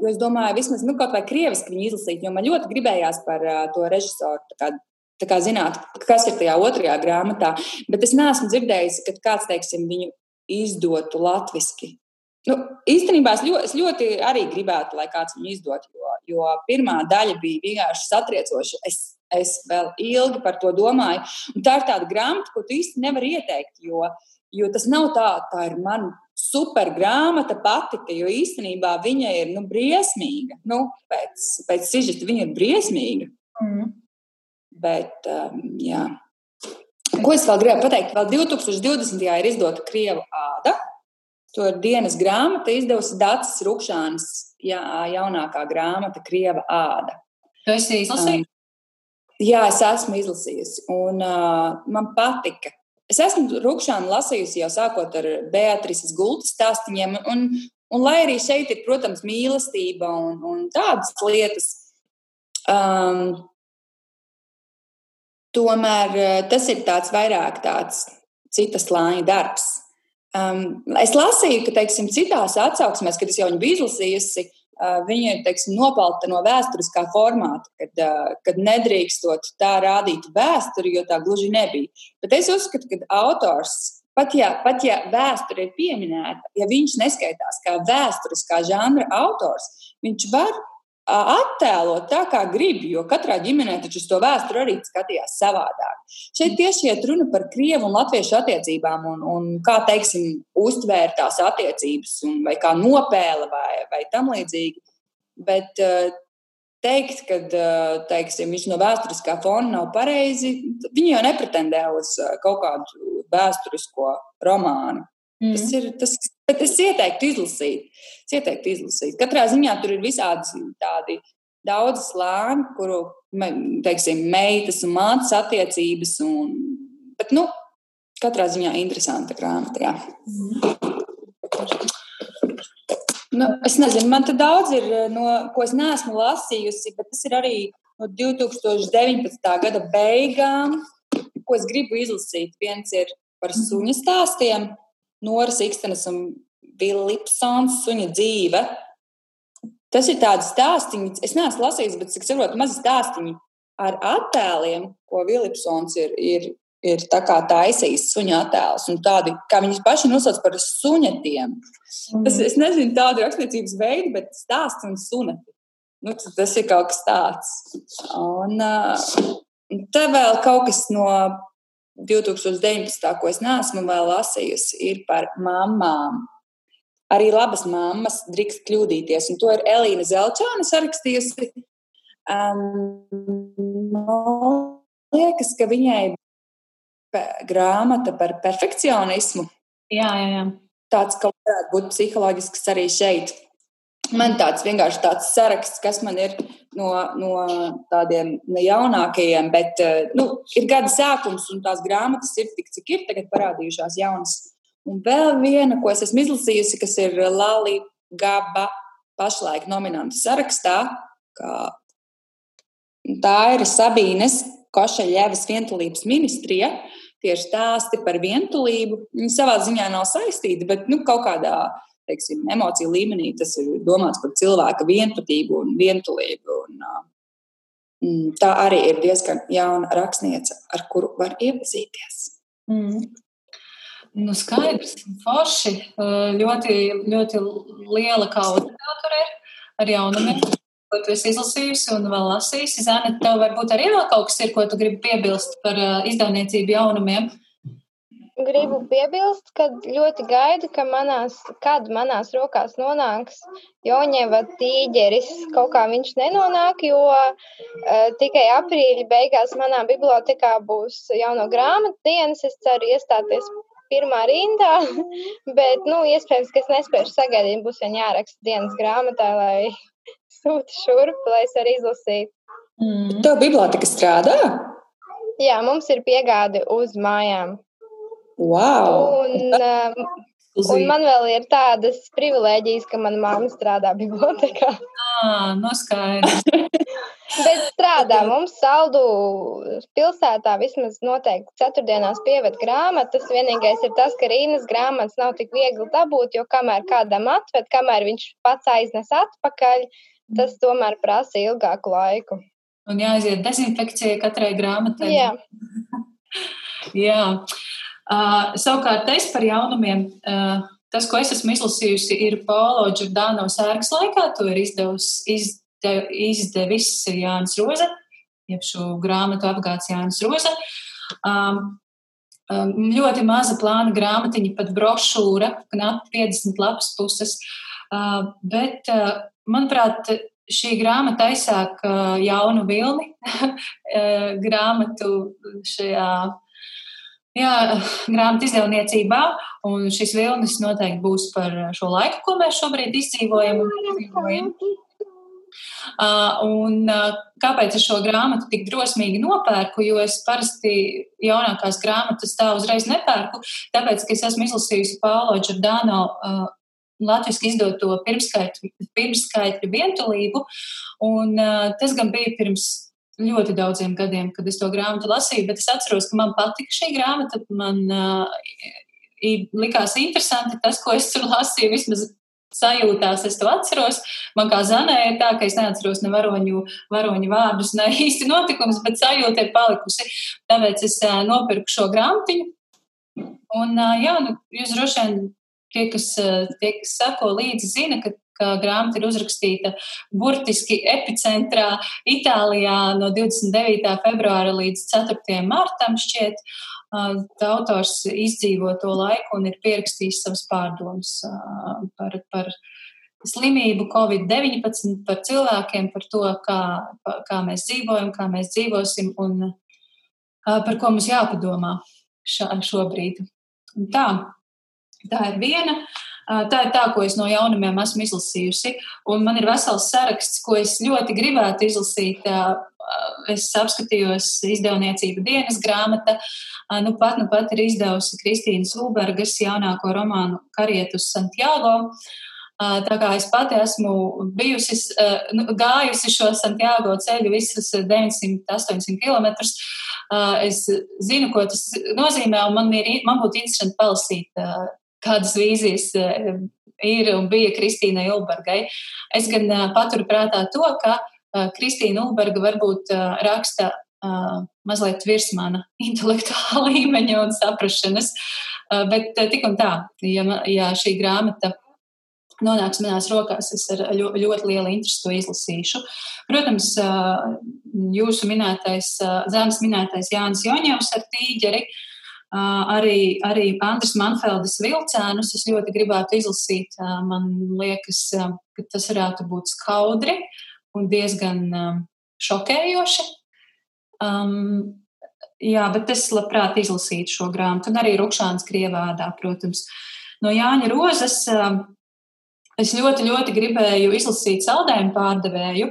S2: Jo es domāju, vismaz nu, kaut vai krieviski viņu izlasīt, jo man ļoti gribējās par to režisoru. Tā kā, tā kā zināt, kas ir tajā otrajā grāmatā, bet es neesmu dzirdējis, ka kāds, teiksim, viņu izdotu latviešu. Nu, īstenībā es ļoti, es ļoti arī gribētu, lai kāds viņu izdod, jo, jo pirmā daļa bija vienkārši satriecoša. Es Es vēl ilgi par to domāju. Un tā ir tāda grāmata, ko tu īsti nevari ieteikt, jo, jo tas nav tā, tā ir mana super grāmata, patika, jo īstenībā viņa ir nu, briesmīga. Nu, pēc pēc sižeta viņa ir briesmīga. Mm. Bet, um, jā. Ko es vēl gribēju pateikt? Vēl 2020. ir izdota Krieva āda. To ir dienas grāmata, izdevusi Dārcis Rukšāns, jā, jaunākā grāmata, Krieva āda.
S1: Tu esi izlasījis? Um,
S2: Jā, es esmu izlasījusi, un uh, man patika. Es esmu Rukšānu lasījusi jau sākot ar Beatrices gultas stāstiem, un, un lai arī šeit ir, protams, mīlestība un, un tādas lietas, um, tomēr tas ir tāds vairāk tāds citas slāņa darbs. Um, es lasīju, ka, teiksim, citās atsauksmēs, kad es jau biju izlasījusi, viņa ir teiksim, nopelta no vēsturiskā formāta, kad, kad nedrīkstot tā rādīt vēsturi, jo tā gluži nebija. Bet es uzskatu, ka autors, pat ja, pat ja vēsture ir pieminēta, ja viņš neskaitās kā vēsturiskā žanra autors, viņš var attēlot tā, kā grib, jo katrā ģimenē taču uz to vēsturi arī skatījās savādāk. Šeit tieši iet runa par krievu un latviešu attiecībām un, un kā, teiksim, uztvērt tās attiecības, un, vai kā nopēla vai, vai tam līdzīgi. Bet teikt, ka teiksim, viņš no vēsturiskā fona nav pareizi, viņi jau nepretendē uz kaut kādu vēsturisko romānu. Mm. Tas ir tas, bet es ieteiktu izlasīt. Es ieteiktu izlasīt. Katrā ziņā tur ir visādi tādi daudz slāņi, kuru, teiksim, meitas un mātes attiecības. Un, bet, nu, katrā ziņā interesanta grāmata. Mm. Nu, es nezinu, man te daudz ir, no, ko es neesmu lasījusi, bet tas ir arī no 2019. gada beigām, ko es gribu izlasīt. Viens ir par suņu stāstiem, Noras Ikstenes un Vilipsons suņa dzīve. Tas ir tāds stāstījums, es neesmu lasījis, bet cik saprotu, mazi stāstījumi ar attēliem, ko Vilipsons ir, ir, ir taisījis suņa attēlus, un tādi, kā viņi paši nosauc par suņetiem. Mm. Tas, es nezinu tādu rakstniecības veidu, bet stāsts un suneti. Nu, tas ir kaut kas tāds. Un uh, te vēl kaut kas no 2019. ko es neesmu vēl lasījusi, ir par mamām. Arī labas mammas drīkst kļūdīties, un to ir Elīna Zelčāne sarakstījusi. Um, liekas, ka viņai grāmata par perfekcionismu.
S1: Jā, jā, jā.
S2: Tāds kaut varētu būt psiholoģisks arī šeit. Man tāds vienkārši tāds saraksts, kas man ir no, no tādiem jaunākajiem, bet nu, ir gada sākums un tās grāmatas ir tik, cik ir tagad parādījušās jaunas. Un vēl viena, ko es esmu izlasījusi, kas ir Lali Gaba pašlaik nominanta sarakstā, kā tā ir Sabīnes Košaļevas vientulības ministrija. Tieši stāsti par vientulību. Viņi savā ziņā nav saistīti, bet nu, kaut kādā teiksim, emociju līmenī tas ir domāts par cilvēka vienpatību un vientulību. Un, mm, tā arī ir diezgan jauna rakstniece, ar kuru var iepazīties.
S1: Mm. Nu, skaidrs, forši. Ļoti, ļoti liela kauta tur ir ar jaunumiem ko tu esi izlasījusi un vēl lasījusi. Zana, tev varbūt arī vēl kaut kas ir, ko tu gribi piebilst par uh, izdevniecību jaunumiem.
S3: Gribu piebilst, ka ļoti gaidu, ka manās, kad manās rokās nonāks Joņeva tīģeris. Kaut kā viņš nenonāk, jo uh, tikai aprīļa beigās manā bibliotekā būs jauno grāmatu dienas. Es ceru iestāties pirmā rindā, [LAUGHS] bet, nu, iespējams, ka es nespēšu sagaidīt, būs vien jāraksta dienas grāmatā, lai [LAUGHS] sūta šurp, lai es arī izlasītu.
S2: Mm. Tev biblioteka strādā?
S3: Jā, mums ir piegāde uz mājām.
S2: Wow!
S3: Un, um, un man vēl ir tādas privilēģijas, ka mana mamma strādā bibliotekā.
S1: Ah, noskaidrs. [LAUGHS]
S3: Bet strādā mums saldu pilsētā vismaz noteikti ceturtdienās pieved grāmatas. Vienīgais ir tas, ka Rīnas grāmatas nav tik viegli dabūt, jo kamēr kādam atved, kamēr viņš pats aiznes atpakaļ, tas tomēr prasa ilgāku laiku.
S1: Un jāaiziet dezinfekcijai katrai grāmatai.
S3: Jā. [LAUGHS]
S1: Jā. Uh, savukārt es par jaunumiem. Uh, tas, ko es esmu izlasījusi, ir Paulo Giordano sērgas laikā. To ir izdevusi, izde, izdevis Jānis Roza, jeb šo grāmatu apgāds Jānis Roza. Um, um, ļoti maza plāna grāmatiņa, pat brošūra, knapi 50 lapas puses. Uh, bet uh, manuprāt, šī grāmata aizsāk jaunu vilni [LAUGHS] grāmatu šajā jā, grāmatu izdevniecībā. Un šis vilnis noteikti būs par šo laiku, ko mēs šobrīd izdzīvojam. izdzīvojam. Uh, un uh, kāpēc es šo grāmatu tik drosmīgi nopērku? Jo es parasti jaunākās grāmatas tā uzreiz nepērku, tāpēc, ka es esmu izlasījusi Paulo Giordano uh, latviešu izdoto pirmskaitļu, pirmskaitļu vientulību. Un, tas gan bija pirms ļoti daudziem gadiem, kad es to grāmatu lasīju, bet es atceros, ka man patika šī grāmata. Man uh, likās interesanti tas, ko es tur lasīju. Vismaz sajūtās, es to atceros. Man kā zanē ir tā, ka es neatceros ne varoņu, varoņu vārdus, ne īsti notikumus, bet sajūta ir palikusi. Tāpēc es uh, nopirku šo grāmatiņu. Un, uh, jā, nu, jūs droši vien tie, kas, eh, tie, kas sako līdzi, zina, ka, ka grāmata ir uzrakstīta burtiski epicentrā Itālijā no 29. februāra līdz 4. martam šķiet. Tā autors izdzīvo to laiku un ir pierakstījis savas pārdomas par, par slimību, Covid-19, par cilvēkiem, par to, kā, kā mēs dzīvojam, kā mēs dzīvosim un par ko mums jāpadomā šā, šobrīd. Un tā, Tā ir viena. Tā ir tā, ko es no jaunumiem esmu izlasījusi. Un man ir vesels saraksts, ko es ļoti gribētu izlasīt. Es apskatījos izdevniecību dienas grāmata. Nu pat, nu pat ir izdevusi Kristīnas Ulbergas jaunāko romānu Karietus Santiago. Tā kā es pati esmu bijusi, nu, gājusi šo Santiago ceļu visus 900-800 km, es zinu, ko tas nozīmē, un man, ir, man būtu interesanti palasīt kādas vīzijas eh, ir un bija Kristīnai Ulbergai. Es gan eh, paturu prātā to, ka eh, Kristīna Ulberga varbūt raksta mazliet virs mana [LAUGHS] intelektuāla līmeņa un saprašanas. Bet tik un tā, ja, ja šī grāmata nonāks manās rokās, es ar ļoti, lielu interesi to izlasīšu. Protams, jūsu minētais, Zēnas minētais Jānis Joņevs ar tīģeri, arī, arī Andris Manfeldes vilcēnus es ļoti gribētu izlasīt. Man liekas, ka tas varētu būt skaudri un diezgan šokējoši. Um, jā, bet es labprāt izlasītu šo grāmatu, un arī Rukšāns Krievādā, protams. No Jāņa Rozes Es ļoti, ļoti gribēju izlasīt saldējumu pārdevēju,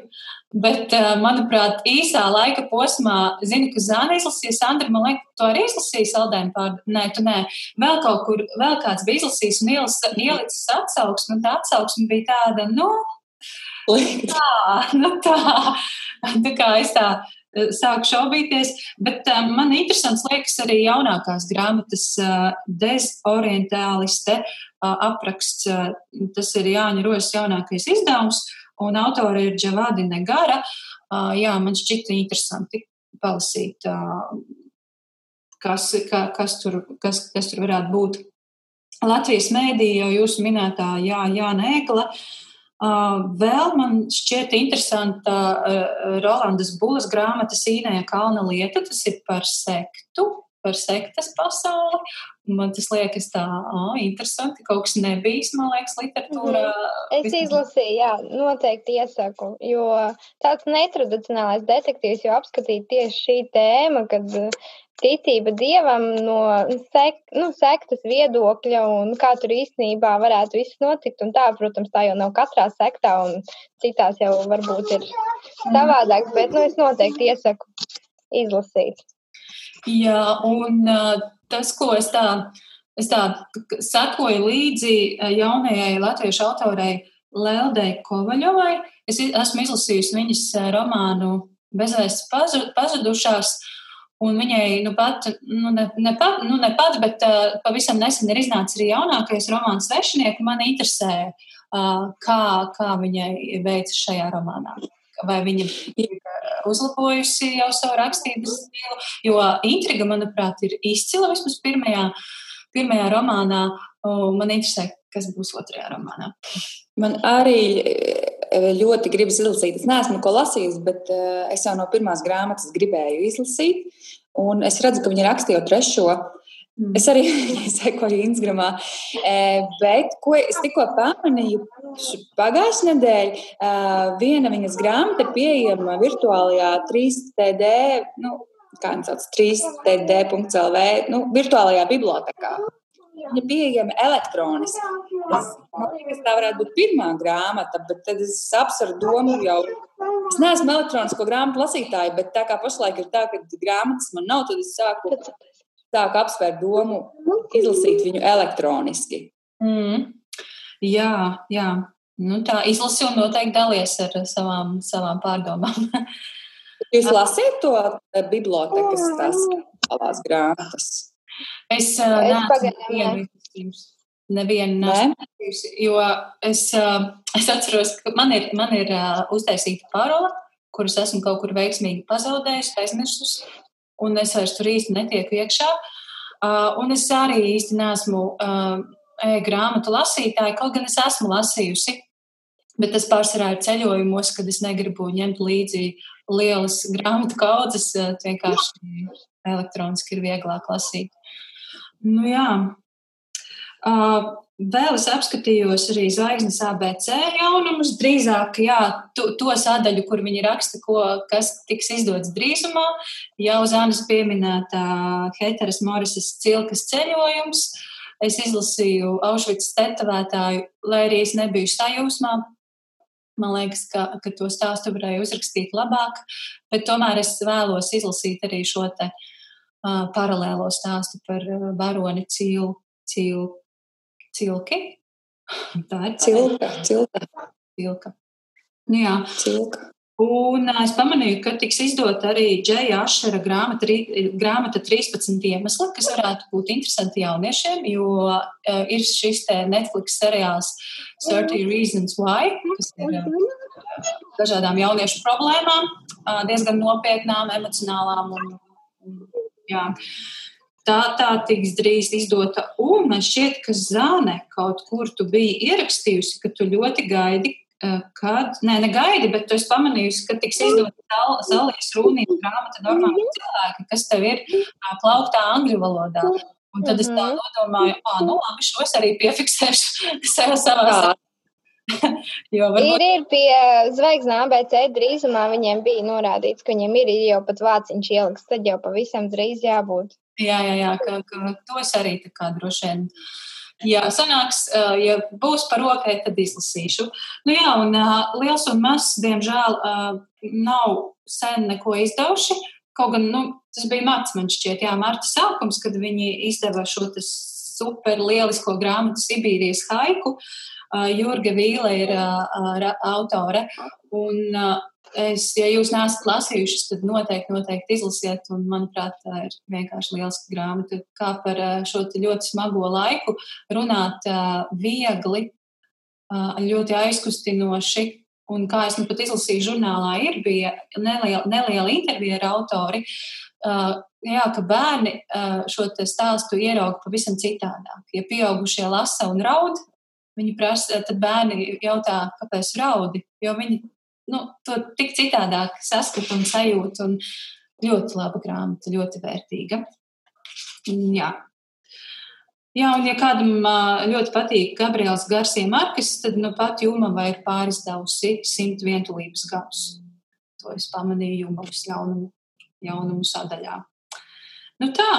S1: bet, eh, manuprāt, īsā laika posmā, zinu, ka Zāne izlasīja, Sandra, man liekas, tu arī izlasīji saldējumu pārdevēju. Nē, tu nē. Vēl kaut kur, vēl kāds bija izlasījis un ielicis atsauksmi, un tā atsauksme bija tāda, nu, tā, nu tā, tā kā es tā Eh, sāk šaubīties. Bet um, man interesants liekas arī jaunākās grāmatas uh, dezorientāliste uh, apraksts. Uh, tas ir Jāņa Rosas jaunākais izdevums, un autori ir Džavadi Negara. Jā, man šķita interesanti palasīt, kas, ka, kas, tur, kas, kas tur varētu būt. Latvijas mēdīja jau jūsu minētā Jā, Jāna Ēkla. Uh, Vēl man šķiet interesanta Rolandas Bulas grāmata Sīnēja Kalna lieta. Tas ir par sektu, par sektas pasauli. Man tas liekas tā oh, interesanti. Kaut kas nebijis, man liekas, literatūrā.
S3: Mm. Es izlasīju, jā, noteikti iesaku, jo tāds netradicionālais detektīvs jau apskatīt tieši šī tēma, kad ticība dievam no sek, nu, sektas viedokļa un kā tur īstenībā varētu viss notikt. Un tā, protams, tā jau nav katrā sektā, un citās jau varbūt ir savādāk, bet nu, es noteikti iesaku izlasīt.
S1: Jā, un uh, tas, ko es tā, es tā sekoju līdzi jaunajai latviešu autorei Leldei Kovaļovai, es esmu izlasījusi viņas romānu Bezvēsts pazudušās. Un viņai nu pat, nu ne, ne pat, nu ne pat bet uh, pavisam nesen ir iznācis arī jaunākais romāns Svešinieki. Man interesē, uh, kā, kā viņai veicas šajā romānā. Vai viņa ir uzlabojusi jau savu rakstības stilu, jo intriga, manuprāt, ir izcila vismaz pirmajā, pirmajā romānā. Man interesē, kas būs otrajā romānā.
S2: Man arī ļoti gribas izlasīt. Es neesmu ko lasījis, bet uh, es jau no pirmās grāmatas gribēju izlasīt. Un es redzu, ka viņi rakstīja trešo. Mm. Es arī [LAUGHS] sekoju Instagramā. E, bet, ko es tikko pamanīju, pagājušajā nedēļā e, viena viņas grāmata pieejama virtuālajā 3TD, nu, kā viņi sauc, 3TD.CLV, nu, virtuālajā bibliotekā. Viņa pieejama elektroniski. Es, man liekas, tā varētu būt pirmā grāmata, bet tad es apsveru domu jau. Es neesmu elektronisko grāmatu lasītāja, bet tā kā pašlaik ir tā, ka grāmatas man nav, tad es sāku, sāku apsvērt domu izlasīt viņu elektroniski.
S1: Mm. Jā, jā. Nu, tā izlasi un noteikti dalies ar savām, savām pārdomām. [LAUGHS]
S2: Jūs lasījāt to bibliotekas tās grāmatas?
S1: Es uh, neesmu nevienu neesmu jo es, uh, es atceros, ka man ir, man ir uh, uztaisīta parola, kuras esmu kaut kur veiksmīgi pazaudējusi, aizmirsusi, un es vairs tur īsti netieku iekšā. Uh, un es arī īsti neesmu uh, grāmatu lasītāja, kaut gan es esmu lasījusi. Bet tas pārsvarā ir ceļojumos, kad es negribu ņemt līdzi lielas grāmatu kaudzes, vienkārši elektroniski ir vieglāk lasīt. Nu, jā. Uh, vēl es apskatījos arī zvaigznes ABC jaunumus. Drīzāk, jā, to, to sadaļu, kur viņi raksta, ko, kas tiks izdots drīzumā. Jau Zānas pieminētā Heteras Morisas cilkas ceļojums. Es izlasīju Aušvicas tetovētāju, lai arī es nebiju sajūsmā. Man liekas, ka, ka to stāstu varēja uzrakstīt labāk, bet tomēr es vēlos izlasīt arī šo te uh, paralēlo stāstu par uh, baroni cil, cil, cilki. [LAUGHS] Tā ir
S2: cilka. cilka.
S1: cilka. Nu, jā.
S2: Cilka.
S1: Un es pamanīju, ka tiks izdota arī Džeja Ašera grāmata, grāmata 13 iemesli, kas varētu būt interesanti jauniešiem, jo ir šis te Netflix seriāls 30 Reasons Why, kas ir dažādām jauniešu problēmām, diezgan nopietnām, emocionālām. Un, un, jā. Tā tā tiks drīz izdota, un man šķiet, ka Zāne kaut kur tu biji ierakstījusi, ka tu ļoti gaidi, kad, nē, negaidi, bet tu esi pamanījusi, ka tiks izdota Zālijas rūnīta grāmata normāli cilvēki, kas tev ir plauktā angļu valodā. Un tad es tā mhm. domāju, ah, nu labi, šos arī piefiksēšu [LAUGHS] sev savā [LAUGHS]
S3: jo, varbūt... Ir, ir pie zvaigznām ABC drīzumā viņiem bija norādīts, ka viņiem ir jau pat vāciņš ieliks, tad jau pavisam drīz jābūt.
S1: Jā, jā, jā ka, ka tos arī tā kā droši vien. Jā, sanāks, ja būs par rokai, tad izlasīšu. Nu jā, un liels un mazs, diemžēl, nav sen neko izdevuši. Kaut gan, nu, tas bija marts, man šķiet, jā, marta sākums, kad viņi izdeva šo super lielisko grāmatu Sibīrijas haiku. Jurga Vīla ir autore. Un es, ja jūs neesat lasījušas, tad noteikti, noteikti izlasiet. Un, manuprāt, tā ir vienkārši liela grāmata. Kā par šo ļoti smago laiku runāt viegli, ļoti aizkustinoši. Un kā es nu pat izlasīju žurnālā, ir bija neliela, neliela intervija ar autori. Jā, ka bērni šo stāstu ierauga pavisam citādāk. Ja pieaugušie lasa un raud, Viņi prasa, tad bērni jautā, kāpēc raudi, jo viņi nu, to tik citādāk saskata un sajūt. Un ļoti laba grāmata, ļoti vērtīga. Jā. Jā, un ja kādam ļoti patīk Gabriels Garcia Markes, tad nu pat Jumava ir pārizdevusi simt vientulības gadus. To es pamanīju Jumavas jaunumu, jaunumu sadaļā. Nu tā,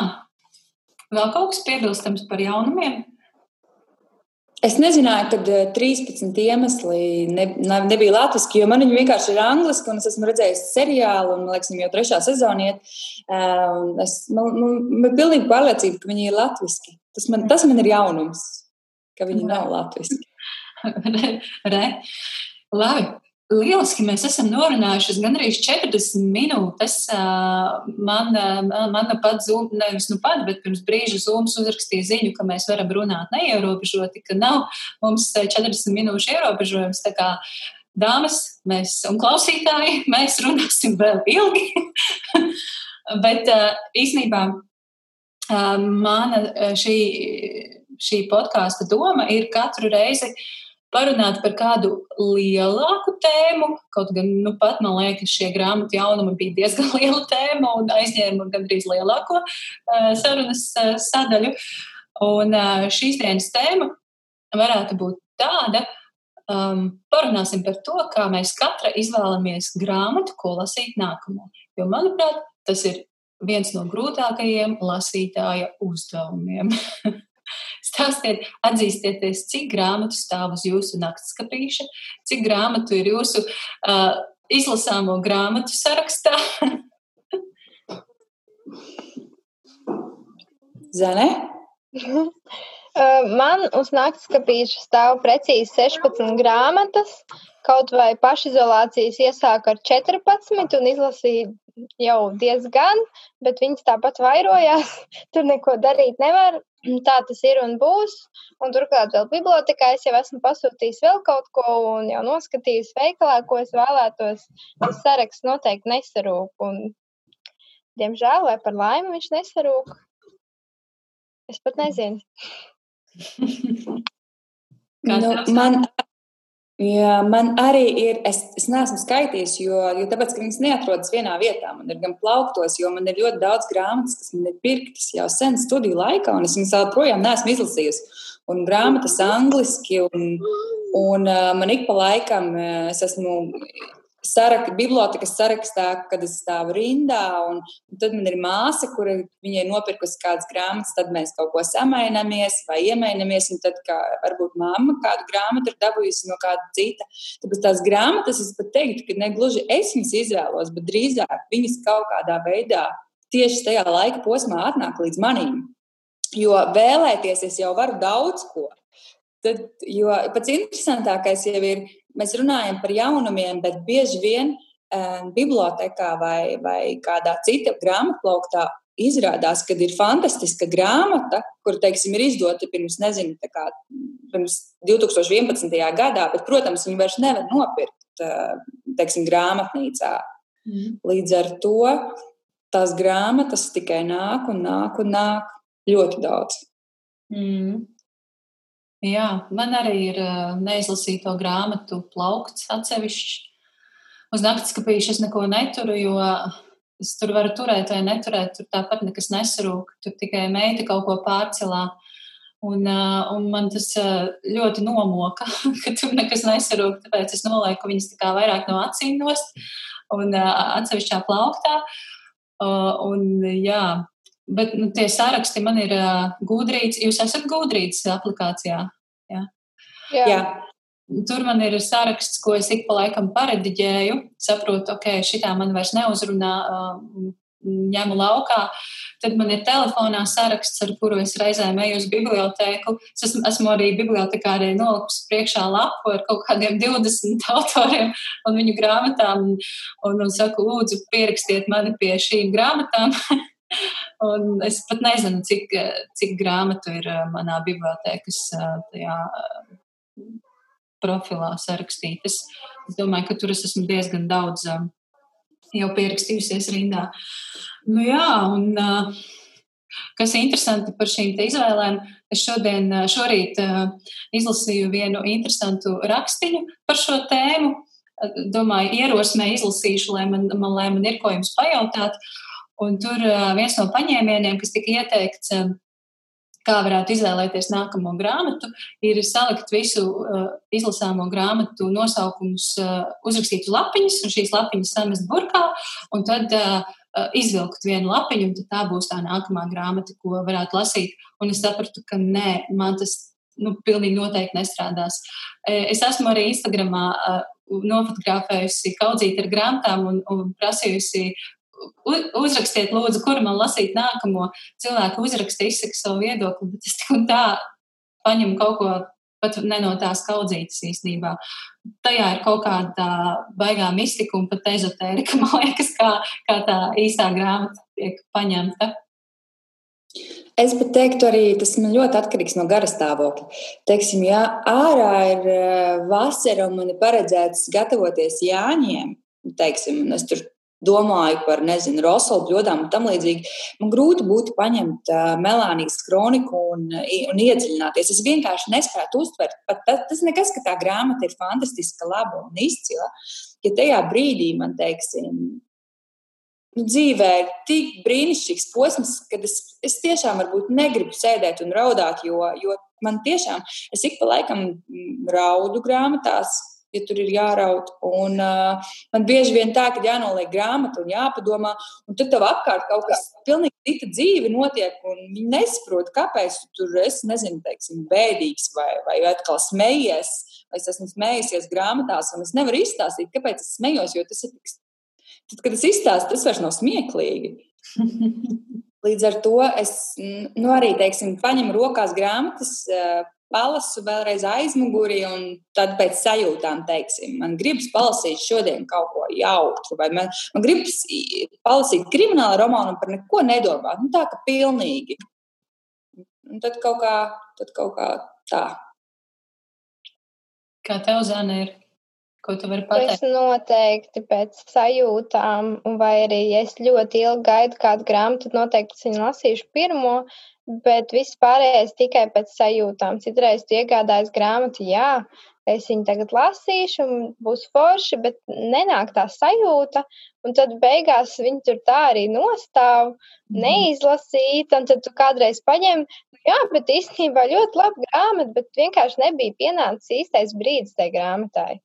S1: vēl kaut kas piebilstams par jaunumiem?
S2: Es nezināju, ka 13 iemesli ne, nebija latviešu, jo man viņi vienkārši ir angliski, un es esmu redzējis seriālu, un, liekas, jau trešā sezonā iet. Es, man, man ir pilnīgi pārliecība, ka viņi ir latviešu. Tas man, tas man ir jaunums, ka viņi nav latviešu. [LAUGHS]
S1: Labi, Lieliski, mēs esam norunājuši gandrīz 40 minūtes. Man, mana pat Zoom, nevis nu pat, bet pirms brīža Zooms uzrakstīja ziņu, ka mēs varam runāt neierobežoti, ka nav mums 40 minūšu ierobežojums. Dāmas mēs, un klausītāji, mēs runāsim vēl ilgi. [LAUGHS] bet īsnībā mana šī, šī podkāsta doma ir katru reizi parunāt par kādu lielāku tēmu. Kaut gan nu, pat man liekas, šie grāmatu jaunumi bija diezgan [LAUGHS] liela tēma un aizņēma gandrīz lielāko uh, sarunas uh, sadaļu. Un uh, šīs dienas tēma varētu būt tāda, um, parunāsim par to, kā mēs katra izvēlamies grāmatu, ko lasīt nākamo. Jo, manuprāt, tas ir viens no grūtākajiem lasītāja uzdevumiem. [LAUGHS] Stāstiet, atzīstieties, cik grāmatu stāv uz jūsu naktskapīša, cik grāmatu ir jūsu uh, izlasāmo grāmatu sarakstā. [LAUGHS]
S2: Zane?
S3: Man uz naktskapīša stāv precīzi 16 grāmatas. Kaut vai pašizolācijas iesāku ar 14 un izlasīju jau diezgan, bet viņas tāpat vairojās. [LAUGHS] Tur neko darīt nevar. Tā tas ir un būs. Un turklāt vēl bibliotekā es jau esmu pasūtījis vēl kaut ko un jau noskatījis veikalā, ko es vēlētos. Tas saraksts noteikti nesarūk. Un, diemžēl, vai par laimi viņš nesarūk. Es pat nezinu. [LAUGHS]
S2: nu, man Jā, man arī ir, es, es neesmu skaitījis, jo, jo tāpēc, ka viņas neatrodas vienā vietā. Man ir gan plauktos, jo man ir ļoti daudz grāmatas, kas man ir pirktas jau sen studiju laikā, un es viņas joprojām neesmu izlasījusi. Un grāmatas angliski, un, un uh, man ik pa laikam es esmu sarak, bibliotekas sarakstā, kad es stāvu rindā, un, un tad man ir māsa, kura viņai nopirkusi kādas grāmatas, tad mēs kaut ko samainamies vai iemainamies, un tad kā, varbūt mamma kādu grāmatu ir dabūjusi no kāda cita. Tāpēc tās grāmatas es pat teiktu, ka ne gluži es viņas izvēlos, bet drīzāk viņas kaut kādā veidā tieši tajā laika posmā atnāk līdz manim. Jo vēlēties es jau varu daudz ko. Tad, jo pats interesantākais jau ir, mēs runājam par jaunumiem, bet bieži vien um, bibliotekā vai, vai kādā cita grāmatplauktā izrādās, ka ir fantastiska grāmata, kur, teiksim, ir izdota pirms, nezinu, kā, pirms 2011. gadā, bet, protams, viņu vairs nevar nopirkt. teiksim, grāmatnīcā. Mm. Līdz ar to tās grāmatas tikai nāk un nāk un nāk ļoti daudz.
S1: Mm. Jā, man arī ir neizlasīto grāmatu plaukts atsevišķi. Uz naktas kapīšu es neko neturu, jo es tur varu turēt vai neturēt, tur tāpat nekas nesarūk. Tur tikai meita kaut ko pārcelā. Un, un man tas ļoti nomoka, [LAUGHS] ka tur nekas nesarūk. Tāpēc es nolieku viņas tā kā vairāk no acīm nost un atsevišķā plauktā. Un, jā, bet nu, tie saraksti man ir gudrīts. Jūs esat gudrīts aplikācijā? Jā.
S3: Jā. jā.
S1: Tur man ir saraksts, ko es ik pa laikam parediģēju. Saprotu, ok, šitā man vairs neuzrunā, ņemu laukā. Tad man ir telefonā saraksts, ar kuru es reizēm eju uz bibliotēku. Es esmu, esmu arī bibliotekārē nolikusi priekšā lapu ar kaut kādiem 20 [LAUGHS] autoriem un viņu grāmatām. Un, un, un saku, lūdzu, pierakstiet mani pie šīm grāmatām. [LAUGHS] Un es pat nezinu, cik, cik grāmatu ir manā bibliotēkas tajā profilā sarakstītas. Es domāju, ka tur es esmu diezgan daudz jau pierakstījusies rindā. Nu, jā, un kas ir interesanti par šīm izvēlēm, es šodien, šorīt izlasīju vienu interesantu rakstiņu par šo tēmu. Domāju, ierosmē izlasīšu, lai man, man, lai man ir ko jums pajautāt. Un tur viens no paņēmieniem, kas tika ieteikts, kā varētu izvēlēties nākamo grāmatu, ir salikt visu izlasāmo grāmatu nosaukumus, uzrakstīt uz lapiņas, un šīs lapiņas samest burkā, un tad izvilkt vienu lapiņu, un tā būs tā nākamā grāmata, ko varētu lasīt. Un es sapratu, ka nē, man tas nu, pilnīgi noteikti nestrādās. Es esmu arī Instagramā nofotografējusi kaudzīti ar grāmatām un, un prasījusi uzrakstiet, lūdzu, kur man lasīt nākamo cilvēku uzrakstu, izsaka savu viedokli, bet es tik un tā paņemu kaut ko pat ne no tās kaudzītas īstenībā. Tajā ir kaut kāda baigā mistika un pat ezotērika, [LAUGHS] man liekas, kā, kā tā īstā grāmata tiek paņemta.
S2: Es pat teiktu, arī tas ļoti atkarīgs no gara stāvokļa. Teiksim, ja ārā ir eh, vasara un man ir paredzēts gatavoties Jāņiem, teiksim, un es tur domāju par, nezinu, Rosolu bļodām un tam līdzīgi, man grūti būtu paņemt uh, melānijas kroniku un, un iedziļināties. Es vienkārši nespētu uztvert, pat tas, tas nekas, ka tā grāmata ir fantastiska, laba un izcila. Ja tajā brīdī man, teiksim, nu, dzīvē ir tik brīnišķīgs posms, kad es, es tiešām varbūt negribu sēdēt un raudāt, jo, jo man tiešām, es ik pa laikam raudu grāmatās, ja tur ir jāraut. Un, uh, man bieži vien tā, ka jānoliek grāmata un jāpadomā, un tad tev apkārt kaut kas pilnīgi cita dzīve notiek, un viņi nesaprot, kāpēc tu tur esi, nezinu, teiksim, bēdīgs vai, vai atkal smejies, vai es esmu smējusies grāmatās, un es nevaru izstāstīt, kāpēc es smējos, jo tas ir tik. Tad, kad es izstāstu, tas vairs nav smieklīgi. [LAUGHS] Līdz ar to es nu, arī teiksim, paņemu rokās grāmatas, palasu vēlreiz aizmugurī, un tad pēc sajūtām teiksim, man gribas palasīt šodien kaut ko jautru, vai man, man gribas palasīt kriminālu romānu un par neko nedomāt. Nu, tā kā pilnīgi. Un tad kaut kā, tad kaut kā tā.
S1: Kā tev, Zana, ir? Ko tu vari pateikt?
S3: Es noteikti pēc sajūtām, vai arī es ļoti ilgi gaidu kādu grāmatu, tad noteikti es viņu lasīšu pirmo, bet viss pārējais tikai pēc sajūtām. Citreiz tu iegādājies grāmatu, jā, es viņu tagad lasīšu, un būs forši, bet nenāk tā sajūta, un tad beigās viņi tur tā arī nostāv, mhm. neizlasīt, un tad tu kādreiz paņem, jā, bet īstenībā ļoti laba grāmata, bet vienkārši nebija pienācis īstais brīdis tai grāmatai.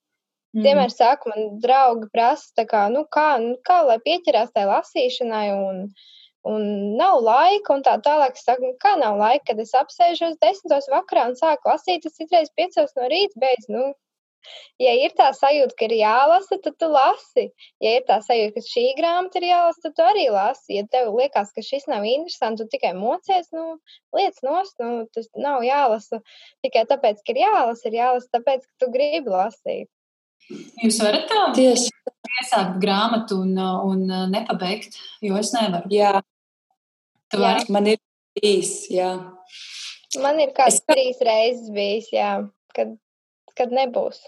S3: Mm. Vienmēr saka, man draugi prasa, kā, nu, kā, nu, kā lai pieķerās tai lasīšanai, un, un nav laika, un tā tālāk. Es saku, kā nav laika, kad es apsēžos desmitos vakarā un sāku lasīt, tas citreiz piecos no rīta beidz. Nu, ja ir tā sajūta, ka ir jālasa, tad tu lasi. Ja ir tā sajūta, ka šī grāmata ir jālasa, tad tu arī lasi. Ja tev liekas, ka šis nav interesants, tu tikai mocies, nu, lietas nost, nu, tas nav jālasa tikai tāpēc, ka ir jālasa, ir jālasa tāpēc, ka tu gribi lasīt.
S1: Jūs varat tā tieši iesākt grāmatu un, un nepabeigt, jo es nevaru.
S2: Jā, jā. man ir bijis. Jā.
S3: Man ir kāds es... trīs reizes bijis, jā, kad, kad nebūs.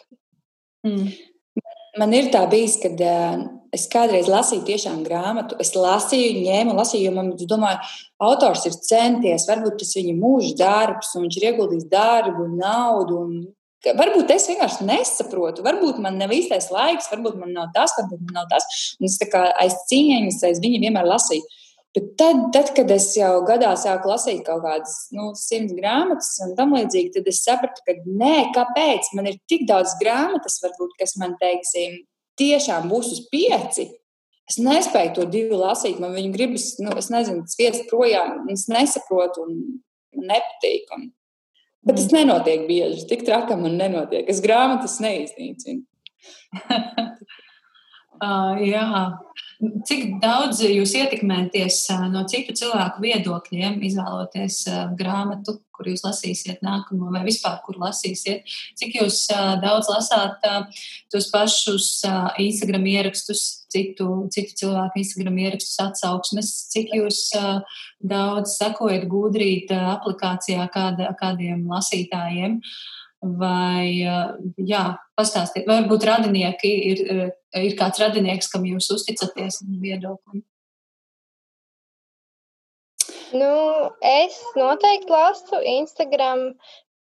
S1: Mm.
S2: man ir tā bijis, ka uh, es kādreiz lasīju tiešām grāmatu. Es lasīju, ņēmu, lasīju, jo man domāju, autors ir centies, varbūt tas viņa mūža darbs, un viņš ir ieguldījis darbu, naudu. Un, Varbūt es vienkārši nesaprotu, varbūt man nav īstais laiks, varbūt man nav tas, varbūt man nav tas. Un es kā aiz cieņas, aiz viņa vienmēr lasīju. Bet tad, tad, kad es jau gadā sāku lasīt kaut kādas nu, simts grāmatas un tam līdzīgi, tad es sapratu, ka nē, kāpēc man ir tik daudz grāmatas, varbūt, kas man, teiksim, tiešām būs uz pieci. Es nespēju to divu lasīt. Man viņa gribas, nu, es nezinu, spiest projām. Es nesaprotu un man nepatīk. Un... Bet tas mm. nenotiek bieži. Tik trakam man nenotiek. Es grāmatas neiznīcinu. [LAUGHS]
S1: uh, jā. Cik daudz jūs ietekmēties no citu cilvēku viedokļiem, izvēloties grāmatu, kur jūs lasīsiet nākamo, vai vispār, kur lasīsiet? Cik jūs daudz lasāt tos pašus Instagram ierakstus, citu, citu cilvēku Instagram ierakstus, atsauksmes, cik jūs daudz sekojat gudrīt aplikācijā kāda, kādiem lasītājiem? Vai, jā, pastāstiet, varbūt radinieki ir ir kāds radinieks, kam jūs uzticaties viedoklim?
S3: Nu, es noteikti lasu Instagram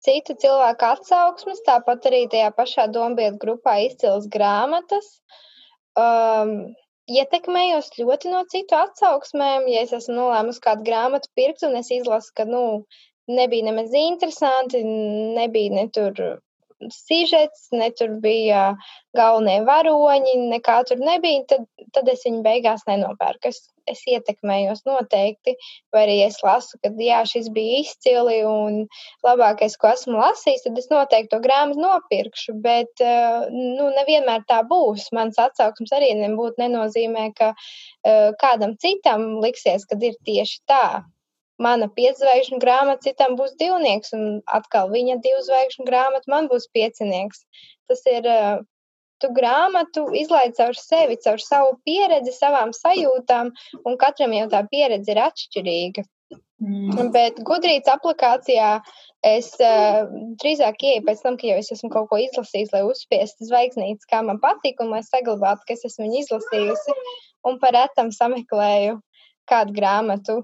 S3: citu cilvēku atsauksmes, tāpat arī tajā pašā dombietu grupā izcils grāmatas. Um, ietekmējos ļoti no citu atsauksmēm. Ja es esmu nolēmusi kādu grāmatu pirkt, un es izlasu, ka nu, nebija nemaz interesanti, nebija ne tur sižets, ne tur bija galvenie varoņi, nekā tur nebija, tad, tad es viņu beigās nenopērku. Es, es ietekmējos noteikti, vai arī es lasu, ka jā, šis bija izcili un labākais, ko esmu lasījis, tad es noteikti to grāmatu nopirkšu, bet eh, nu, nevienmēr tā būs. Mans atsauksmes arī nebūtu nenozīmē, ka uh, kādam citam liksies, ka ir tieši tā mana piedzvaigžņu grāmata citam būs divnieks, un atkal viņa divzvaigžņu grāmata man būs piecinieks. Tas ir, tu grāmatu izlaid caur sevi, caur savu pieredzi, savām sajūtām, un katram jau tā pieredze ir atšķirīga. Mm. Bet gudrītas aplikācijā es uh, drīzāk ieeju pēc tam, ka jau es esmu kaut ko izlasījis, lai uzspiestu zvaigznītes, kā man patīk, un lai saglabātu, ka es esmu viņu izlasījusi, un par retam sameklēju kādu grāmatu,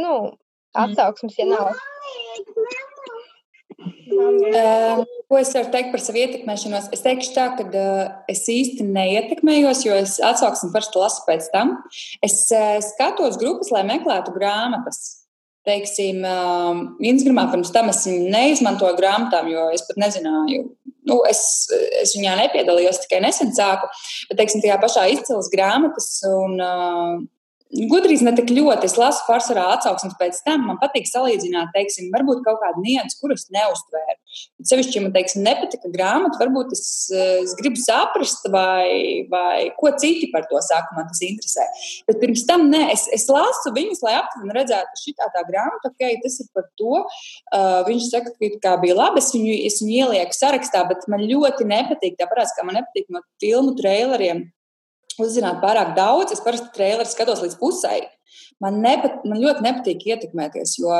S3: nu, atsauksmes, ja nav.
S2: Uh, ko es varu teikt par savu ietekmēšanos? Es teikšu tā, ka uh, es īsti neietekmējos, jo es atsauksmi parasti lasu pēc tam. Es uh, skatos grupas, lai meklētu grāmatas. Teiksim, uh, Instagramā pirms tam es neizmantoju grāmatām, jo es pat nezināju. Nu, es, es viņā nepiedalījos, tikai nesen sāku. Bet, teiksim, tajā pašā izcils grāmatas un uh, Gudrīz ne tik ļoti. Es lasu pārsvarā atsauksmes pēc tam. Man patīk salīdzināt, teiksim, varbūt kaut kādu niansu, kuras neustvēru. Sevišķi, ja man, teiksim, nepatika grāmata, varbūt es, es gribu saprast, vai, vai ko citi par to saka, man tas interesē. Bet pirms tam, nē, es, es lasu viņus, lai aptuveni redzētu, ka šī tā grāmata, ok, tas ir par to. Uh, viņš saka, ka kā bija labi, es viņu, es viņu ielieku sarakstā, bet man ļoti nepatīk, tāpēc, kā man nepatīk no filmu traileriem uzzināt pārāk daudz. Es parasti traileru skatos līdz pusē. Man, nepat, man ļoti nepatīk ietekmēties, jo,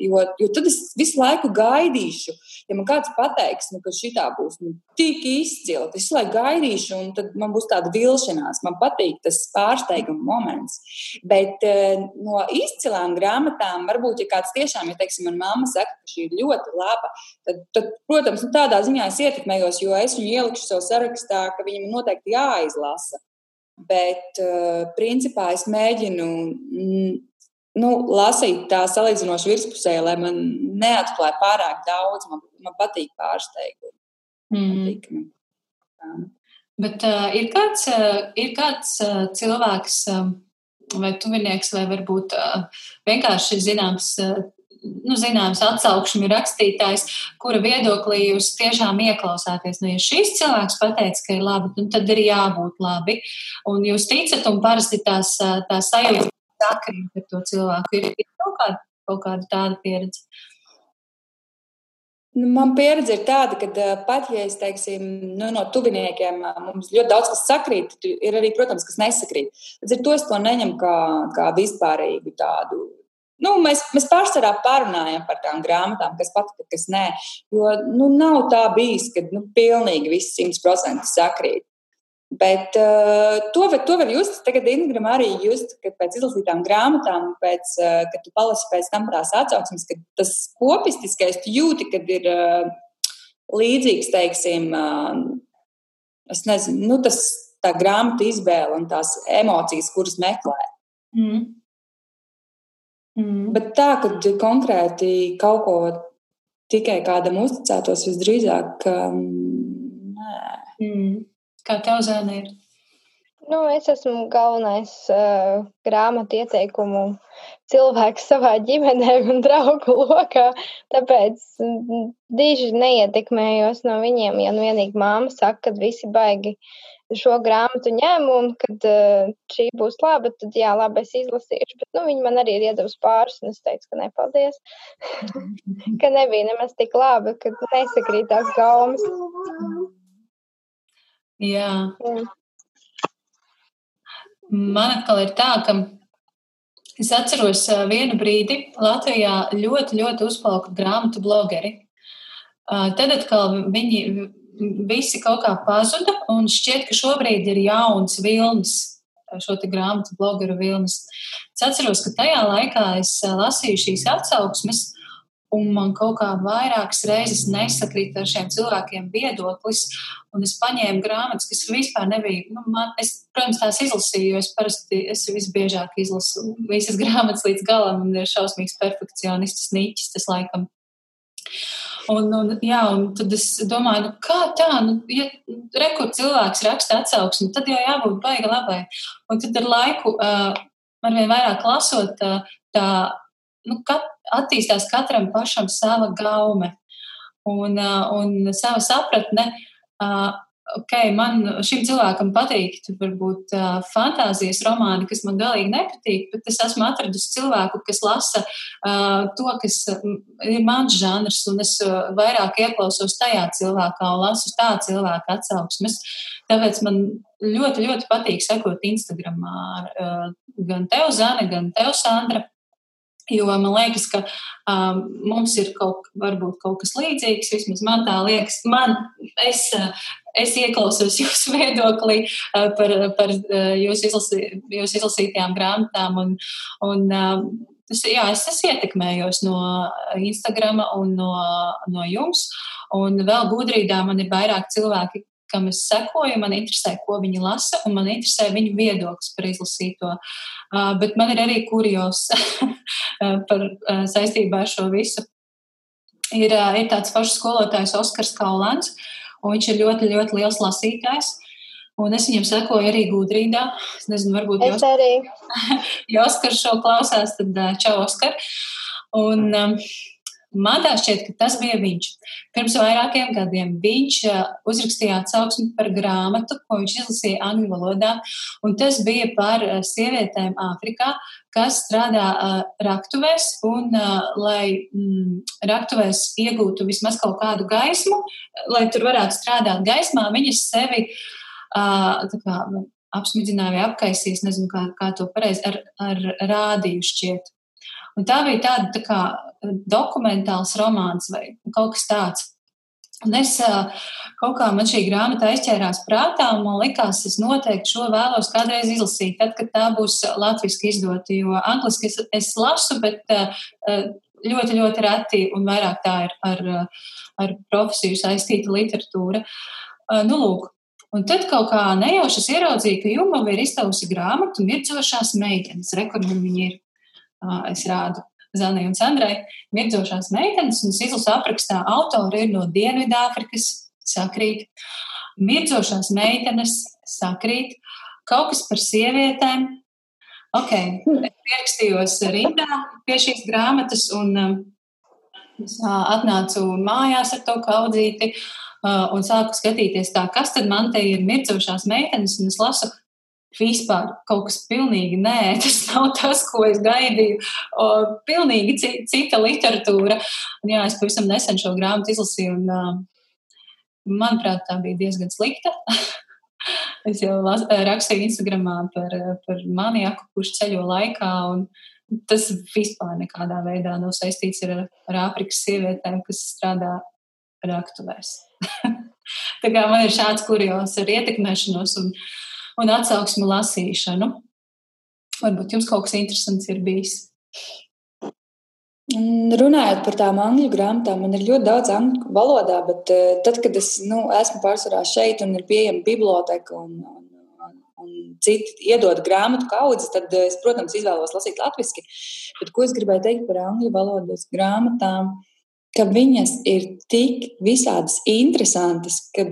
S2: jo, jo tad es visu laiku gaidīšu. Ja man kāds pateiks, nu, ka šī tā būs nu, tik izcila, tad es visu laiku gaidīšu, un tad man būs tāda vilšanās. Man patīk tas pārsteiguma moments. Bet eh, no izcilām grāmatām, varbūt, ja kāds tiešām, ja teiksim, man mamma saka, ka šī ir ļoti laba, tad, tad protams, nu, tādā ziņā es ietekmējos, jo es viņu ielikšu savā sarakstā, ka viņam noteikti jāizlasa. Bet, uh, principā, es mēģinu mm, nu, lasīt tā salīdzinoši virspusē, lai man neatklāja pārāk daudz. Man, man patīk pārsteigumi. Mm. Patīk,
S1: Bet uh, ir kāds, uh, ir kāds uh, cilvēks uh, vai tuvinieks, vai varbūt uh, vienkārši zināms uh, nu, zināms atsaukšņu rakstītājs, kura viedoklī jūs tiešām ieklausāties. Nu, ja šis cilvēks pateica, ka ir labi, nu, tad ir jābūt labi. Un jūs ticat, un parasti tās, tās sajūta sakrīt ar to cilvēku. Ir kaut, kāda, kaut kāda tāda pieredze.
S2: Nu, man pieredze ir tāda, ka pat ja es teiksim, nu, no tuviniekiem mums ļoti daudz kas sakrīt, ir arī, protams, kas nesakrīt. Līdz ar to es to neņemu kā, kā vispārīgu tādu Nu, mēs, mēs pārsvarā pārunājam par tām grāmatām, kas patika, kas nē. Jo nu, nav tā bijis, ka nu, pilnīgi viss simts procenti sakrīt. Bet uh, to, var, to var just tagad Instagram arī just, kad pēc izlasītām grāmatām, pēc, uh, kad tu palasi pēc tam tās atsauksmes, ka tas kopistiskais jūti, kad ir uh, līdzīgs, teiksim, uh, es nezinu, nu, tas tā grāmatu izvēle un tās emocijas, kuras meklē. Mm. Mm. Bet tā, ka konkrēti kaut ko tikai kādam uzticētos, visdrīzāk, um, nē.
S1: Mm. Kā tev zēna ir?
S3: Nu, es esmu galvenais uh, grāmatu ieteikumu cilvēks savā ģimenē un draugu lokā. Tāpēc diži neietekmējos no viņiem. Ja nu vienīgi māma saka, ka visi baigi šo grāmatu ņem un kad uh, šī būs laba, tad jā, labi, es izlasīšu. Bet nu, viņi man arī ir iedavusi pāris, un es teicu, ka nepaldies. [LAUGHS] ka nebija nemaz tik labi, ka nesakrīt tās gaumas.
S1: Jā. Jā. Man atkal ir tā, ka es atceros vienu brīdi Latvijā ļoti, ļoti uzplauka grāmatu blogeri. Tad atkal viņi visi kaut kā pazuda, un šķiet, ka šobrīd ir jauns vilnis, šo grāmatu blogeru vilnis. Es atceros, ka tajā laikā es lasīju šīs atsauksmes, un man kaut kā vairākas reizes nesakrīt ar šiem cilvēkiem viedoklis, un es paņēmu grāmatas, kas vispār nebija, nu, man, es, protams, tās izlasīju, jo es parasti, es visbiežāk izlasu visas [LAUGHS] grāmatas līdz galam, un ir šausmīgs perfekcionists, niķis, tas laikam. Un, un, jā, un tad es domāju, nu, kā tā, nu, ja rekur cilvēks raksta atsauksmi, tad jau jābūt baigi labai. Un tad ar laiku, uh, arvien vairāk lasot, uh, tā nu, kat, attīstās katram pašam sava gaume un, un sava sapratne. Ok, man šim cilvēkam patīk, varbūt uh, fantāzijas romāni, kas man galīgi nepatīk, bet es esmu atradusi cilvēku, kas lasa uh, to, kas ir mans žanrs, un es uh, vairāk ieklausos tajā cilvēkā un lasu tā cilvēka atsauksmes. Tāpēc man ļoti, ļoti patīk sekot Instagramā uh, gan tev, Zane, gan tev, Sandra. Jo man liekas, ka um, mums ir kaut, kaut kas līdzīgs. Vismaz man tā liekas, man, es, es ieklausos [LAUGHS] jūsu viedoklī uh, par, par uh, jūsu, izlasī, jūsu izlasītajām grāmatām. Un, un, um, es, jā, es, es ietekmējos no Instagram un no, no jums. Un vēl gudrībā man ir vairāk cilvēki, kam es sekoju, man interesē, ko viņi lasa, un man interesē viņu viedoklis par izlasīto. Uh, bet man ir arī kurjos [LAUGHS] par uh, saistībā ar šo visu. Ir, uh, ir tāds pašs skolotājs Oskars Kaulans, un viņš ir ļoti, ļoti liels lasītājs. Un es viņam sekoju arī gudrībā. Es nezinu, varbūt
S3: jūs arī. [LAUGHS]
S1: ja Oskars šo klausās, tad čau, Oskar. Un, um, Man tā šķiet, ka tas bija viņš. Pirms vairākiem gadiem viņš uh, uzrakstīja atsauksmi par grāmatu, ko viņš izlasīja angļu valodā, un tas bija par uh, sievietēm Āfrikā, kas strādā uh, raktuvēs, un lai mm, raktuvēs iegūtu vismaz kaut kādu gaismu, lai tur varētu strādāt gaismā, viņas sevi kā, apsmidzināja vai apkaisīs, nezinu, kā, kā to pareizi, ar, ar rādīju šķiet. Un tā bija tāda tā kā dokumentāls romāns vai kaut kas tāds. Un es kaut kā man šī grāmata aizķērās prātā, un man likās, es noteikti šo vēlos kādreiz izlasīt, tad, kad tā būs latviešu izdota. Jo angliski es, es lasu, bet ļoti, ļoti reti un vairāk tā ir ar, ar profesiju saistīta literatūra. Nu, lūk. Un tad kaut kā nejauši ieraudzīju, ka Jumava ir izdevusi grāmatu Mirdzošās meitenes. Rekordi viņi ir es rādu Zanai un Sandrai, mirdzošās meitenes, un es izlasu aprakstā, autori ir no Dienvidāfrikas, sakrīt, mirdzošās meitenes, sakrīt, kaut kas par sievietēm. Ok, es pierakstījos rindā pie šīs grāmatas, un um, es atnācu mājās ar to kaudzīti. Un sāku skatīties, tā, kas tad man te ir mirdzošās meitenes, un es lasu vispār kaut kas pilnīgi nē, [LAUGHS] tas nav tas, ko es gaidīju. O, pilnīgi cita literatūra. Un, jā, es pavisam nesen šo grāmatu izlasīju, un uh, manuprāt, tā bija diezgan slikta. [LAUGHS] es jau las, rakstīju Instagramā par, par maniaku, kurš ceļo laikā. Tas vispār nekādā veidā nav saistīts ar, ar Āfrikas sievietēm, kas strādā raktuvēs. [LAUGHS] Tā kā man ir šāds kurjos ar ietekmēšanos un, un atsauksmu lasīšanu. Varbūt jums kaut kas interesants ir bijis.
S2: Runājot par tām angļu grāmatām, man ir ļoti daudz angļu valodā, bet uh, tad, kad es nu, esmu pārsvarā šeit un ir pieejama biblioteka un, un, un, citi iedod grāmatu kaudzes, tad es, protams, izvēlos lasīt latviešu. Bet ko es gribēju teikt par angļu valodas grāmatām? Ka viņas ir tik visādas interesantas, ka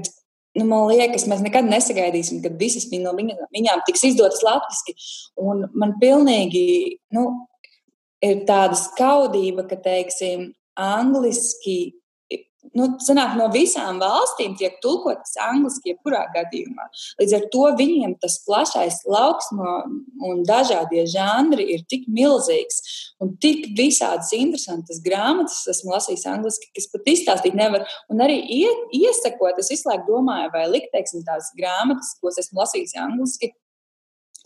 S2: nu, man liekas, mēs nekad nesagaidīsim, kad visas no viņām tiks izdotas latviešu. Man pilnīgi, nu, ir tāda skaudība, ka, teiksim, angliski, nu, sanāk, no visām valstīm tiek tulkotas angliski, jebkurā gadījumā. Līdz ar to viņiem tas plašais lauks no, un dažādie žanri ir tik milzīgs un tik visādas interesantas grāmatas esmu lasījis angliski, kas pat izstāstīt nevar. Un arī iesakot, es visu laiku domāju, vai likt, teiksim, tās grāmatas, ko esmu lasījis angliski,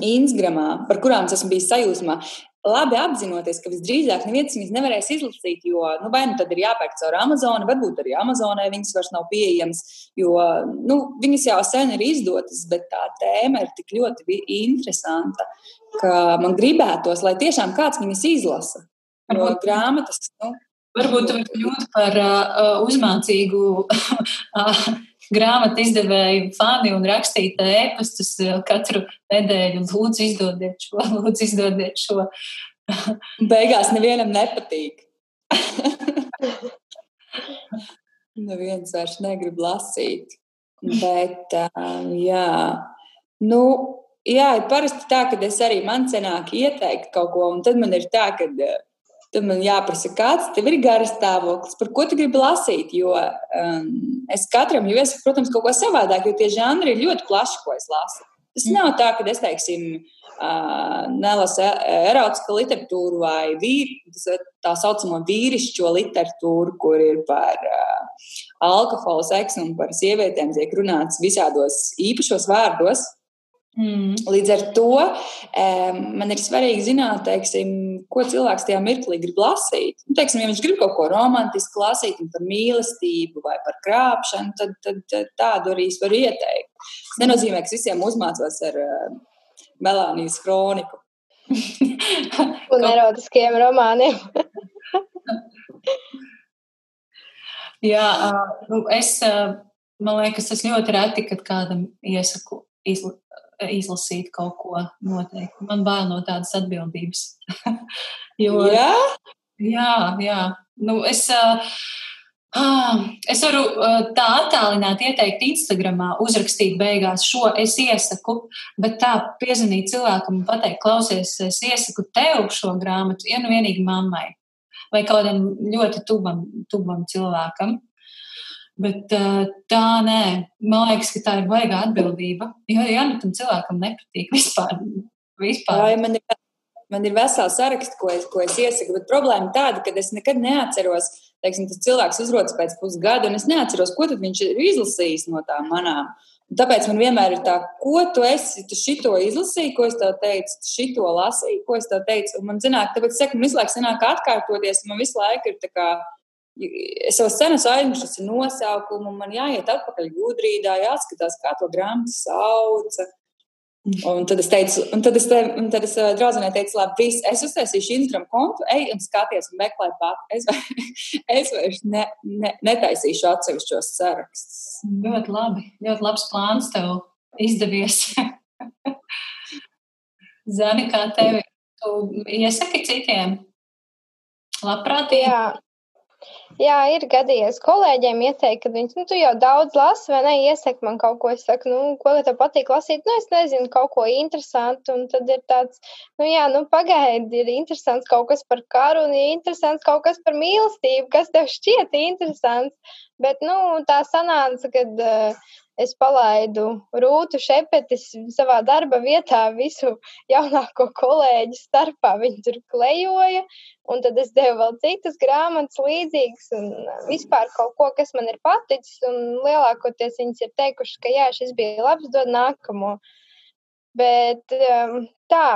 S2: Instagramā, par kurām es esmu bijis sajūsmā labi apzinoties, ka visdrīzāk neviens viņas nevarēs izlasīt, jo nu, vai nu tad ir jāpērk caur Amazonu, varbūt arī Amazonē viņas vairs nav pieejamas, jo nu, viņas jau sen ir izdotas, bet tā tēma ir tik ļoti interesanta, ka man gribētos, lai tiešām kāds viņas izlasa. Jo grāmatas, nu,
S1: Varbūt tu vari kļūt par uh, uzmācīgu [LAUGHS] grāmatu izdevēju fani un rakstīt ēpastus katru nedēļu. Lūdzu, izdodiet šo, [LAUGHS] lūdzu, izdodiet šo.
S2: Beigās nevienam nepatīk. [LAUGHS] Neviens vairs negrib lasīt. Bet, jā, nu, jā, parasti tā, ka es arī man cenāk ieteikt kaut ko, un tad man ir tā, ka Tad man jāprasa, kāds tev ir garas stāvoklis, par ko tu gribi lasīt. Jo um, es katram jau iesaku, protams, kaut ko savādāk, jo tie žanri ir ļoti plaši, ko es lasu. Tas nav tā, ka es, teiksim, uh, nelasu erotisko literatūru vai vīri, tā saucamo vīrišķo literatūru, kur ir par uh, alkoholu, seksu un par sievietēm tiek runāts visādos īpašos vārdos. Mm. Līdz ar to man ir svarīgi zināt, teiksim, ko cilvēks tajā mirklī grib lasīt. Nu, teiksim, ja viņš grib kaut ko romantisku lasīt, par mīlestību vai par krāpšanu, tad, tad, tad tādu arī es varu ieteikt. Tas nenozīmē, ka visiem uzmācos ar uh, Melānijas kroniku. [LAUGHS]
S3: Un erotiskiem romāniem. [LAUGHS]
S1: Jā, nu, es, man liekas, tas ļoti reti, kad kādam iesaku izlasīt izlasīt kaut ko noteikti. Man bail no tādas atbildības. [LAUGHS]
S2: jo, jā?
S1: Jā, jā. Nu, es, uh, es varu tā attālināt, ieteikt Instagramā, uzrakstīt beigās šo es iesaku, bet tā piezvanīt cilvēkam un pateikt, klausies, es iesaku tev šo grāmatu, ja nu vienīgi mammai vai kādam ļoti tuvam, tuvam cilvēkam. Bet uh, tā nē, man liekas, ka tā ir baigā atbildība. Jo, ja nu tam cilvēkam nepatīk vispār. vispār.
S2: Jā, man, ir, man ir vesels saraksts, ko es, ko es iesaku, bet problēma tāda, ka es nekad neatceros, teiksim, tas cilvēks uzrodas pēc pusgada, un es neatceros, ko viņš ir izlasījis no tām manām. Un tāpēc man vienmēr ir tā, ko tu esi, tu šito izlasīji, ko es tev teicu, šito lasīji, ko es tev teicu. Un man zināk, tāpēc, saka, man visu laiku sanāk atkārtoties, man visu laiku ir tā kā Es jau sen esmu aizmirsis nosaukumu, man jāiet atpakaļ gudrībā, jāskatās, kā to grāmatu sauca. Un tad es teicu, un tad es, te, un tad es uh, draudzenei teicu, labi, viss, es uztaisīšu Instagram kontu, ej un skaties un meklē pat. [LAUGHS] Es, es vairs ne, ne, netaisīšu atsevišķos sarakstus.
S1: Ļoti labi, ļoti labs plāns tev izdevies. [LAUGHS] Zani, kā tevi, tu iesaki citiem? Labprātīgi.
S3: Jā. Jā, ir gadījies. Kolēģiem ieteikt, ka viņi, nu, tu jau daudz lasi, vai ne, iesaka man kaut ko, es saku, nu, ko tev patīk lasīt, nu, es nezinu, kaut ko interesantu, un tad ir tāds, nu, jā, nu, pagaidi, ir interesants kaut kas par karu, un ir interesants kaut kas par mīlestību, kas tev šķiet interesants, bet, nu, tā sanāca, kad uh, es palaidu Rūtu Šepetis savā darba vietā visu jaunāko kolēģu starpā. Viņi tur klejoja, un tad es devu vēl citas grāmatas līdzīgas un vispār kaut ko, kas man ir paticis, un lielākoties viņas ir teikušas, ka jā, šis bija labs, dod nākamo. Bet um, tā,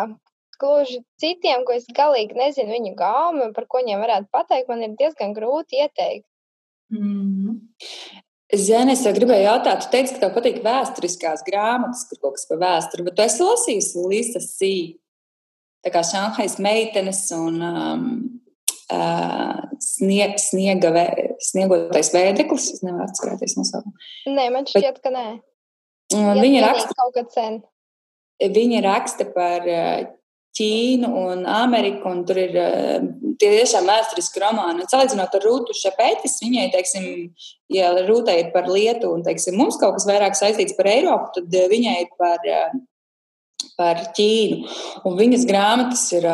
S3: gluži citiem, ko es galīgi nezinu viņu gaumu, par ko viņiem varētu pateikt, man ir diezgan grūti ieteikt.
S1: Mm -hmm.
S2: Zini, es gribēju jautāt, tu teici, ka tev patīk vēsturiskās grāmatas, kur kaut kas par vēsturi, bet tu esi lasījusi Līsas Sī, tā kā Šanhais meitenes un um, uh, snie, sniega, vē, sniegotais vēdeklis. Es nevaru atcerēties nosaukumu.
S3: Nē, man šķiet, bet, ka nē.
S2: Viņa raksta
S3: kaut kad sen.
S2: Viņa raksta par uh, Ķīnu un Ameriku, un tur ir eh, tiešām vēsturiski romāni. Un salīdzinot ar Rūtu Šepētis, viņai, teiksim, ja Rūtai ir par Lietu, un, teiksim, mums kaut kas vairāk saistīts par Eiropu, tad eh, viņai ir par, eh, par Ķīnu. Un viņas grāmatas ir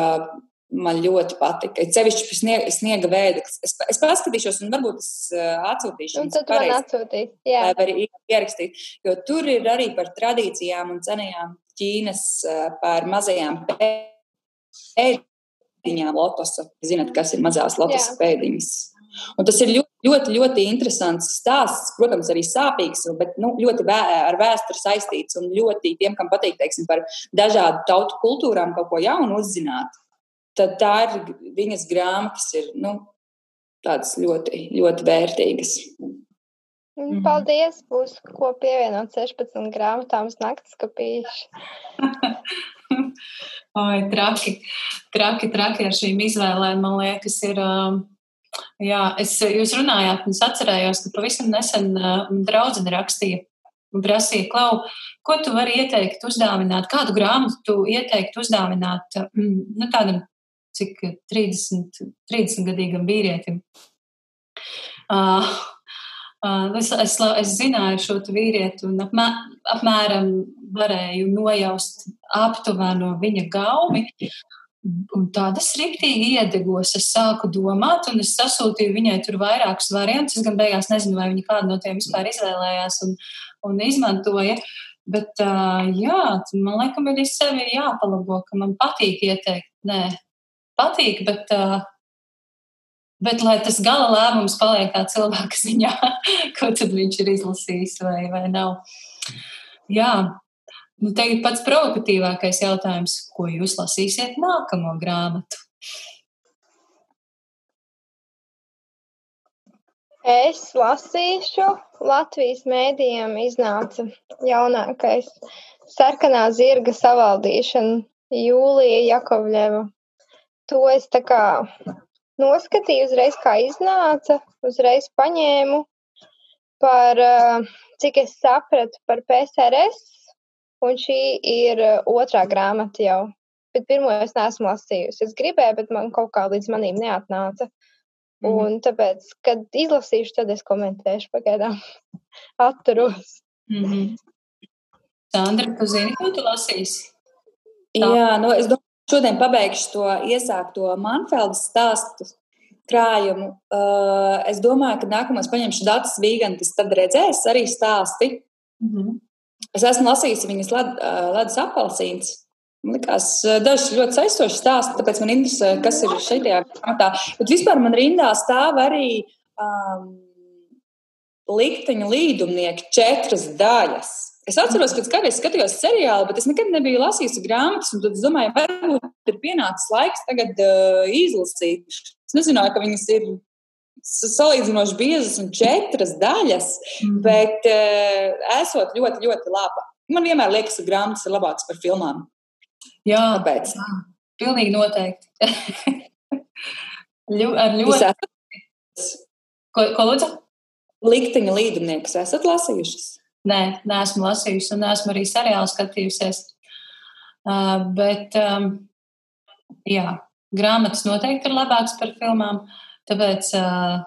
S2: man ļoti patika. Ir sevišķi sniega, sniega veideklis. Es, es paskatīšos, un varbūt es atsūtīšu.
S3: Un tad man atsūtīs. Jā.
S2: Vai arī ierakstīt. Jo tur ir arī par tradīcijām un cenajām Ķīnas, par mazajām pēdējām pēdiņām lotosa. Zinat, kas ir mazās lotosa Jā. pēdiņas. Un tas ir ļoti, ļoti, ļoti interesants stāsts. Protams, arī sāpīgs, bet nu, ļoti vē, ar vēsturi saistīts. Un ļoti tiem, kam patīk teiksim, par dažādu tautu kultūrām, kaut ko jaunu uzzināt, tad tā ir viņas grāmatas, ir nu, tādas ļoti, ļoti vērtīgas.
S3: Mhm. Paldies! Būs ko pievienot 16 grāmatām uz naktas kapīšu. [LAUGHS]
S1: Oi, traki, traki, traki ar šīm izvēlēm, man liekas, ir. Jā, es, jūs runājāt, un es atcerējos, ka pavisam nesen draudzene rakstīja un prasīja, Klau, ko tu vari ieteikt uzdāvināt, kādu grāmatu tu ieteikt uzdāvināt nu, tādam, cik 30, 30 gadīgam vīrietim. Uh, Es, es, es zināju šo vīrieti un apmē, apmēram varēju nojaust aptuveno viņa gaumi. Un tādas rīktīgi iedegos. Es sāku domāt, un es sasūtīju viņai tur vairākus variantus. Es gan beigās nezinu, vai viņa kādu no tiem vispār izvēlējās un, un izmantoja. Bet, uh, jā, man liekas, arī sevi jāpalabo, ka man patīk ieteikt. Nē, patīk, bet uh, Bet, lai tas gala lēmums paliek kā cilvēka ziņā, [LAUGHS] ko tad viņš ir izlasījis vai, vai nav. Jā, nu, tagad pats provokatīvākais jautājums, ko jūs lasīsiet nākamo grāmatu?
S3: Es lasīšu, Latvijas mēdījiem iznāca jaunākais sarkanā zirga savaldīšana Jūlija Jakovļeva. To es tā kā noskatīju uzreiz, kā iznāca, uzreiz paņēmu par, eh, cik es sapratu, par PSRS, un šī ir eh, otrā grāmata jau. Bet pirmo es neesmu lasījusi. Es gribēju, bet man kaut kā līdz manīm neatnāca. Mm -hmm. Un tāpēc, kad izlasīšu, tad es komentēšu pagaidām. [LAUGHS] Atturos.
S1: Mm -hmm. Sandra, tu zini, ko tu lasīsi?
S2: Tā. Jā, nu, es domāju, Šodien pabeigšu to iesākto Manfeldas stāstu krājumu. Uh, es domāju, ka nākamais paņemšu datus vīgantis, tad redzēs arī stāsti. Mm -hmm. Es esmu lasījusi viņas led, uh, ledus apelsīns. Man liekas, uh, daži ļoti saistoši stāsti, tāpēc man interesē, kas ir šajā grāmatā. Bet vispār man rindā stāv arī um, likteņa līdumnieki četras daļas. Es atceros, ka kādreiz skatījos seriālu, bet es nekad nebiju lasījis grāmatas. Tad es domāju, varbūt ir pienācis laiks tagad uh, izlasīt. Es nezināju, ka viņas ir salīdzinoši biezas un četras daļas, mm. bet uh, esot ļoti, ļoti laba. Man vienmēr liekas, ka grāmatas ir labākas par filmām.
S1: Jā, Tāpēc. jā pilnīgi noteikti. [LAUGHS] Ļu, ar ļoti. Ko, ko lūdzu?
S2: Likteņa līdumniekus esat lasījušas?
S1: Nē, neesmu lasījusi un neesmu arī seriālu skatījusies. Uh, bet, um, jā, grāmatas noteikti ir labākas par filmām. Tāpēc uh,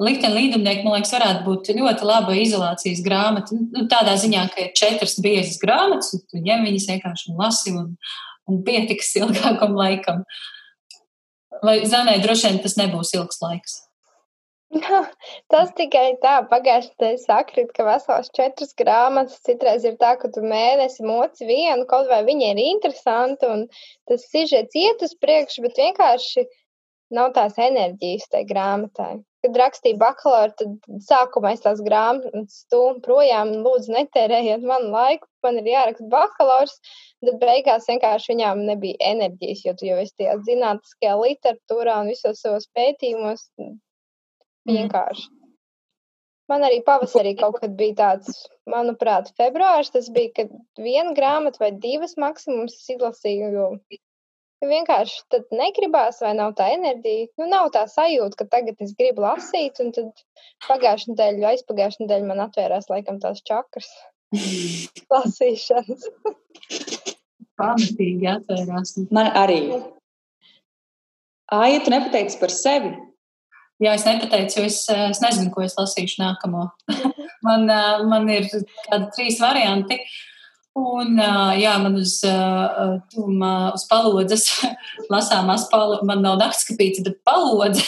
S1: Likteņa līdumnieki, man liekas, varētu būt ļoti laba izolācijas grāmata. Nu, tādā ziņā, ka ir četras biezas grāmatas, un tu ņem viņas vienkārši un lasi, un, un pietiks ilgākam laikam. Vai Zanē droši vien tas nebūs ilgs laiks?
S3: Tas tikai tā, pagājušajā gadā sakrit, ka veselas četras grāmatas. Citreiz ir tā, ka tu mēnesi moci vienu, kaut vai viņa ir interesanta un tas sižets iet uz priekšu, bet vienkārši nav tās enerģijas tai grāmatai. Kad rakstīju bakalauru, tad sākumā es tās grāmatas stūmu projām, lūdzu, netērējiet manu laiku, man ir jāraksta bakalaurs, tad beigās vienkārši viņām nebija enerģijas, jo tu jau esi tajā zinātniskajā literatūrā un visos savos pētījumos vienkārši. Man arī pavasarī kaut kad bija tāds, manuprāt, februārs. Tas bija, kad viena grāmata vai divas maksimums izlasīju. Jo vienkārši tad negribās, vai nav tā enerģija. Nu, nav tā sajūta, ka tagad es gribu lasīt, un tad pagājušā nedēļa, aizpagājušā nedēļa man atvērās laikam tās čakras [LAUGHS] lasīšanas.
S1: Pamatīgi atvērās.
S2: Man arī. Ai, ja tu nepateici par sevi?
S1: Jā, es nepateicu, jo es, es nezinu, ko es lasīšu nākamo. [LAUGHS] man, man ir kādi trīs varianti. Un, jā, man uz, tuma, uz palodzes [LAUGHS] lasāmās, palo, man nav naktskapīts, bet palodze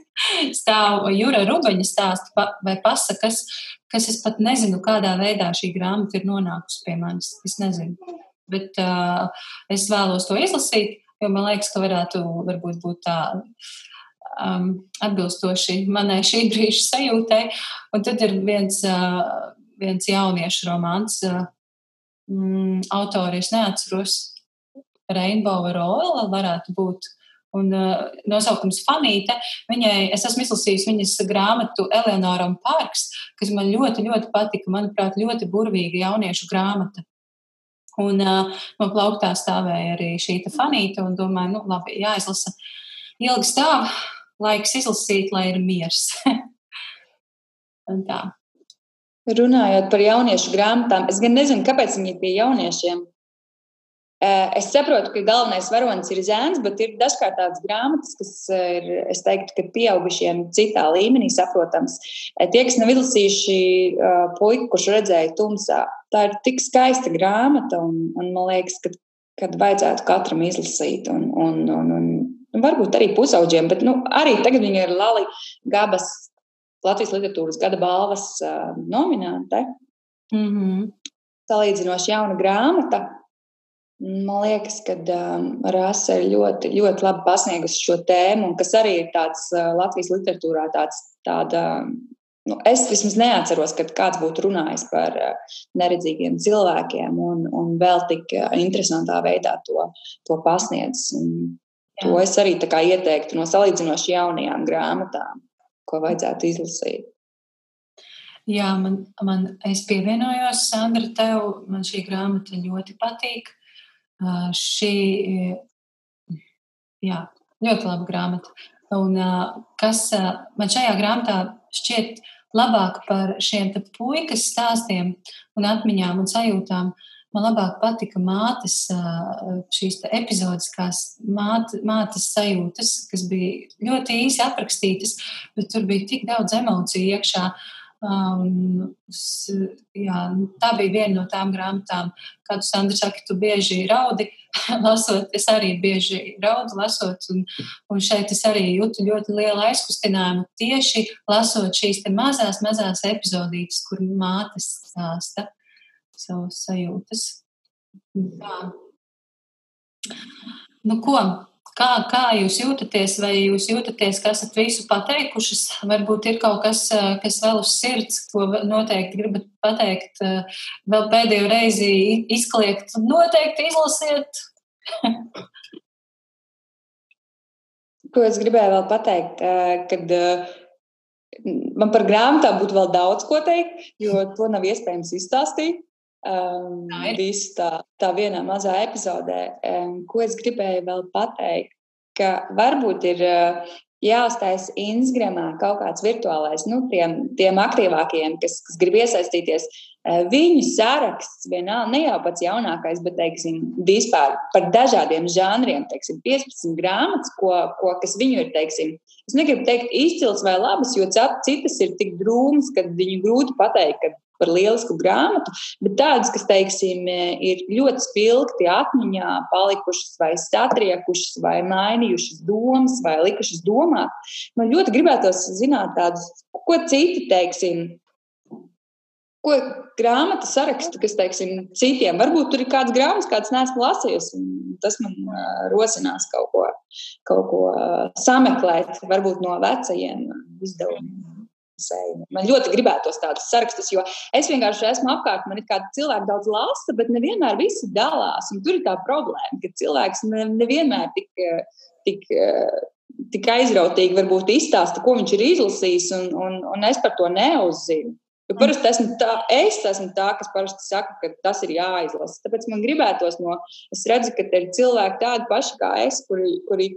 S1: [LAUGHS] stāv Jūra Rubeņa stāsta vai pasakas, kas es pat nezinu, kādā veidā šī grāmata ir nonākusi pie manis. Es nezinu. Bet uh, es vēlos to izlasīt, jo man liekas, ka varētu varbūt būt tā um, atbilstoši manai šī brīža sajūtai. Un tad ir viens, uh, viens jauniešu romāns, uh, mm, autori es neatceros, Rainbow Royal varētu būt. Un uh, nosaukums Fanīte, viņai, es esmu izlasījusi viņas grāmatu Eleonora un Parks, kas man ļoti, ļoti patika. Manuprāt, ļoti burvīga jauniešu grāmata. Un uh, man plauktā stāvēja arī šī fanīta, un domāju, nu, labi, jāizlasa ilgi stāv, laiks izlasīt, lai ir miers. [LAUGHS]
S2: Runājot par jauniešu grāmatām, es gan nezinu, kāpēc viņi pie jauniešiem. Es saprotu, ka galvenais varonis ir zēns, bet ir dažkārt tādas grāmatas, kas ir, es teiktu, ka pieaugušiem citā līmenī saprotams. Tie, kas nav izlasījuši puiku, kurš redzēja tumsā, tā ir tik skaista grāmata, un, un man liekas, ka kad vajadzētu katram izlasīt, un, un, un, un varbūt arī pusauģiem, bet nu, arī tagad viņa ir Lali Gabas Latvijas literatūras gada balvas uh, nomināte. Mm -hmm. Salīdzinoši jauna grāmata. Man liekas, ka um, Rasa ir ļoti, ļoti labi pasniegusi šo tēmu, kas arī ir tāds uh, Latvijas literatūrā tāds, tāda. Nu, es vismaz neatceros, kad kāds būtu runājis par uh, neredzīgiem cilvēkiem un, un vēl tik uh, interesantā veidā to, to pasniedz. Un to Jā. es arī ieteiktu no salīdzinoši jaunajām grāmatām, ko vajadzētu izlasīt.
S1: Jā, man, man es pievienojos, Sandra, tev. Man šī grāmata ļoti patīk. Šī jā, ļoti laba grāmata. Un, kas man šajā grāmatā šķiet labāk par šiem puikas stāstiem un atmiņām un sajūtām, man labāk patika mātes šīs epizodiskās māt, mātes sajūtas, kas bija ļoti īsi aprakstītas, bet tur bija tik daudz emociju iekšā. Um, jā, tā bija viena no tām grāmatām, kādu Sandra saka, tu bieži raudi, [LAUGHS] lasot. Es arī bieži raudu, lasot, un, un šeit es arī jūtu ļoti lielu aizkustinājumu tieši lasot šīs mazās, mazās epizodītes, kur mātes stāsta savas sajūtas. Tā. Nu, ko? Kā, kā jūs jūtaties, vai jūs jūtaties, ka esat visu pateikušas? Varbūt ir kaut kas, eh, kas vēl uz sirds, ko noteikti gribat pateikt, eh, vēl pēdējo reizi izkliegt. Noteikti izlasiet! [LAUGHS]
S2: ko es gribēju vēl pateikt, eh, kad man par grāmatām būtu vēl daudz ko teikt, jo to nav iespējams izstāstīt. Um, visu tā, tā vienā mazā epizodē, um, ko es gribēju vēl pateikt, ka varbūt ir uh, jāuztais Instagramā kaut kāds virtuālais, nu, tiem, tiem aktīvākajiem, kas, kas grib iesaistīties. Uh, viņu saraksts vienalga ne jau pats jaunākais, bet, teiksim, vispār par dažādiem žanriem, teiksim, 15 grāmatas, ko, ko, kas viņu ir, teiksim, es negribu teikt izcils vai labas, jo citas ir tik drūmas, ka viņu grūti pateikt, ka par lielisku grāmatu, bet tādas, kas, teiksim, ir ļoti spilgti atmiņā palikušas, vai satriekušas, vai mainījušas domas, vai likušas domāt. Man ļoti gribētos zināt tādus, ko citi, teiksim, ko grāmatu sarakstu, kas, teiksim, citiem, varbūt tur ir kāds grāmatas, kāds neesmu lasījusi, un tas man uh, rosinās kaut ko, kaut ko uh, sameklēt, varbūt no vecajiem izdevumiem sējumu. Man ļoti gribētos tādus sarakstus, jo es vienkārši esmu apkārt, man ir kādi cilvēki daudz lasa, bet nevienmēr visi dalās. Un tur ir tā problēma, ka cilvēks ne, nevienmēr tik, tik, tik aizrautīgi varbūt izstāsta, ko viņš ir izlasījis, un, un, un es par to neuzzinu. Jo parasti esmu tā, es esmu tā, kas parasti saka, ka tas ir jāizlasa. Tāpēc man gribētos no, es redzu, ka ir cilvēki tādi paši kā es, kuri, kuri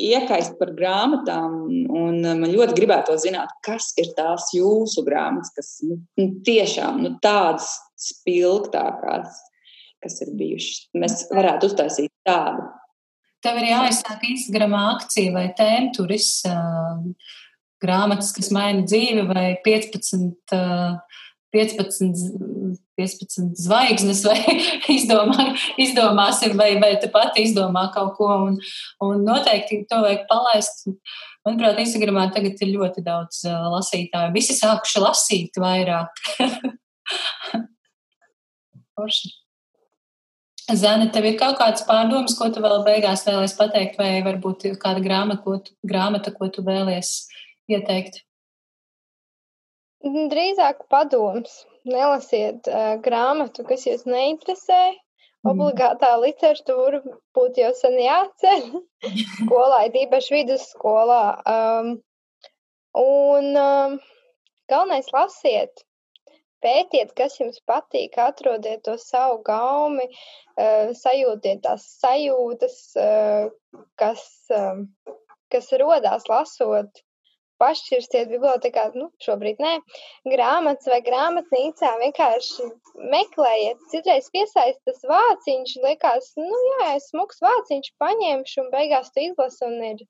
S2: iekaist par grāmatām, un man ļoti gribētu zināt, kas ir tās jūsu grāmatas, kas nu, nu tiešām nu, tādas spilgtākās, kas ir bijušas. Mēs varētu uztaisīt tādu.
S1: Tev ir jāizsāk Instagram akcija vai tēmturis. Uh, grāmatas, kas maina dzīvi, vai 15, 15, 15 zvaigznes, vai [LAUGHS] izdomā, izdomāsim, vai, vai tu pati izdomā kaut ko. Un, un noteikti to vajag palaist. Manuprāt, Instagramā tagad ir ļoti daudz uh, lasītāju. Visi sākuši lasīt vairāk. [LAUGHS] Forši. Zana, tev ir kaut kāds pārdoms, ko tu vēl beigās vēlēsi pateikt, vai varbūt kāda grāmata, ko tu, grāmata, ko tu vēlies ieteikt?
S3: Drīzāk padoms. Nelasiet uh, grāmatu, kas jūs neinteresē. Mm. Obligātā literatūra būtu jau sen jāceļ [LAUGHS] skolā, īpaši vidusskolā. Um, un um, galvenais lasiet, pētiet, kas jums patīk, atrodiet to savu gaumi, uh, sajūtiet tās sajūtas, uh, kas, uh, kas rodās lasot pašķirstiet bibliotekā, nu, šobrīd nē, grāmatas vai grāmatnīcā vienkārši meklējiet. Citreiz piesaist tas vāciņš, liekas, nu jā, es smuks vāciņš paņemšu un beigās tu izlasi un ir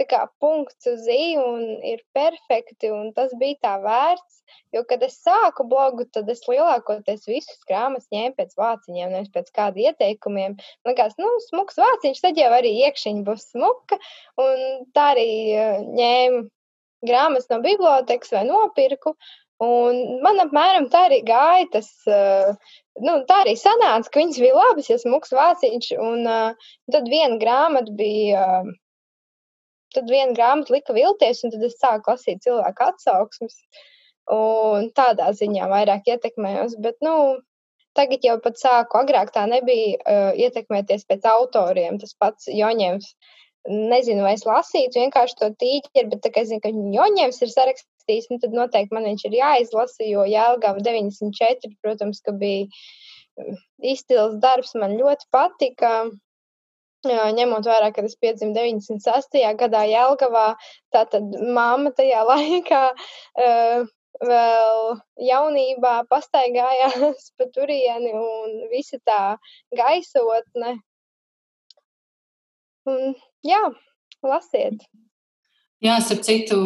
S3: tā kā punkts uz i un ir perfekti un tas bija tā vērts, jo, kad es sāku blogu, tad es lielākoties visus grāmatas ņēmu pēc vāciņiem, nevis pēc kāda ieteikumiem. Man liekas, nu, smuks vāciņš, tad jau arī iekšiņa būs smuka un tā arī ņēmu grāmatas no bibliotekas vai nopirku. Un man apmēram tā arī gāja. Tas, uh, nu, tā arī sanāca, ka viņas bija labas, ja smūgs vāciņš. Un uh, tad viena grāmata bija. Uh, tad viena grāmata lika vilties, un tad es sāku lasīt cilvēku atsauksmes. Un tādā ziņā vairāk ietekmējos. Bet, nu, tagad jau pat sāku, agrāk tā nebija uh, ietekmēties pēc autoriem. Tas pats Joņēvs nezinu, vai es lasītu vienkārši to tīķeri, bet tā kā es zinu, ka Joņēvs ir sarakstījis, nu, tad noteikti man viņš ir jāizlasa, jo Jēlgava 94, protams, ka bija mm, izcils darbs, man ļoti patika. Ņemot vērā, ka es piedzimu 96. gadā Jēlgavā, tātad mamma tajā [LAUGHS] laikā uh, vēl jaunībā pastaigājās pa turieni un visa tā gaisotne Un, jā, lasiet.
S1: Jā, starp citu,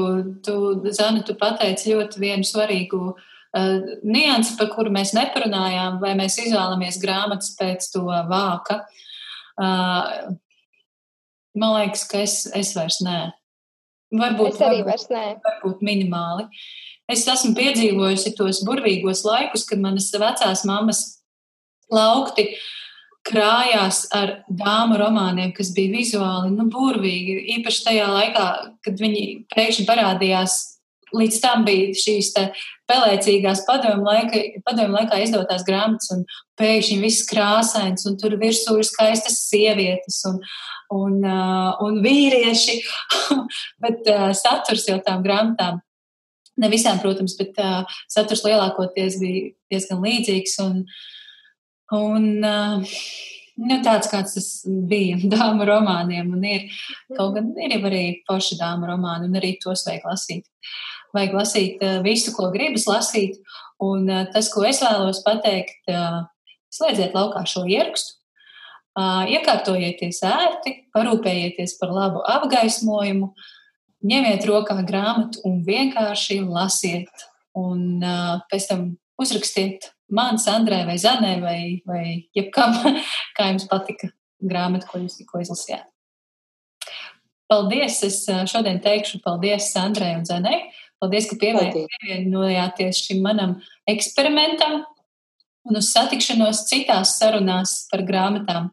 S1: tu, Zana, tu pateici ļoti vienu svarīgu uh, niansi, par kuru mēs neparunājām, vai mēs izvēlamies grāmatas pēc to vāka. Uh, man liekas, ka es, es vairs nē.
S3: Varbūt, es arī vairs nē.
S1: Varbūt minimāli. Es esmu piedzīvojusi tos burvīgos laikus, kad manas vecās mammas laukti uh, krājās ar dāmu romāniem, kas bija vizuāli nu, burvīgi. Īpaši tajā laikā, kad viņi pēkšņi parādījās. Līdz tam bija šīs pelēcīgās padomu, laika, padomu laikā izdotās grāmatas, un pēkšņi viss krāsains, un tur virsū ir skaistas sievietes un, un, uh, un vīrieši. [LAUGHS] bet uh, saturs jau tām grāmatām Ne visām, protams, bet uh, saturs lielākoties bija diezgan līdzīgs. Un, un uh, nu, tāds, kāds tas bija [LAUGHS] dāmu romāniem. Un ir, kaut gan ir jau arī forši dāmu romāni, un arī tos vajag lasīt. Vajag lasīt uh, visu, ko gribas lasīt. Un uh, tas, ko es vēlos pateikt, slēdziet laukā šo ierakstu. Iekārtojieties ērti, parūpējieties par labu apgaismojumu, ņemiet rokā grāmatu un vienkārši lasiet. Un pēc tam uzrakstiet man, Sandrai vai Zanai vai, vai jebkam, [LAUGHS] kā jums patika grāmata, ko jūs tikko izlasījāt. Paldies! Es šodien teikšu paldies Sandrai un Zanai. Paldies, ka pievienojāties šim manam eksperimentam un uz satikšanos citās sarunās par grāmatām.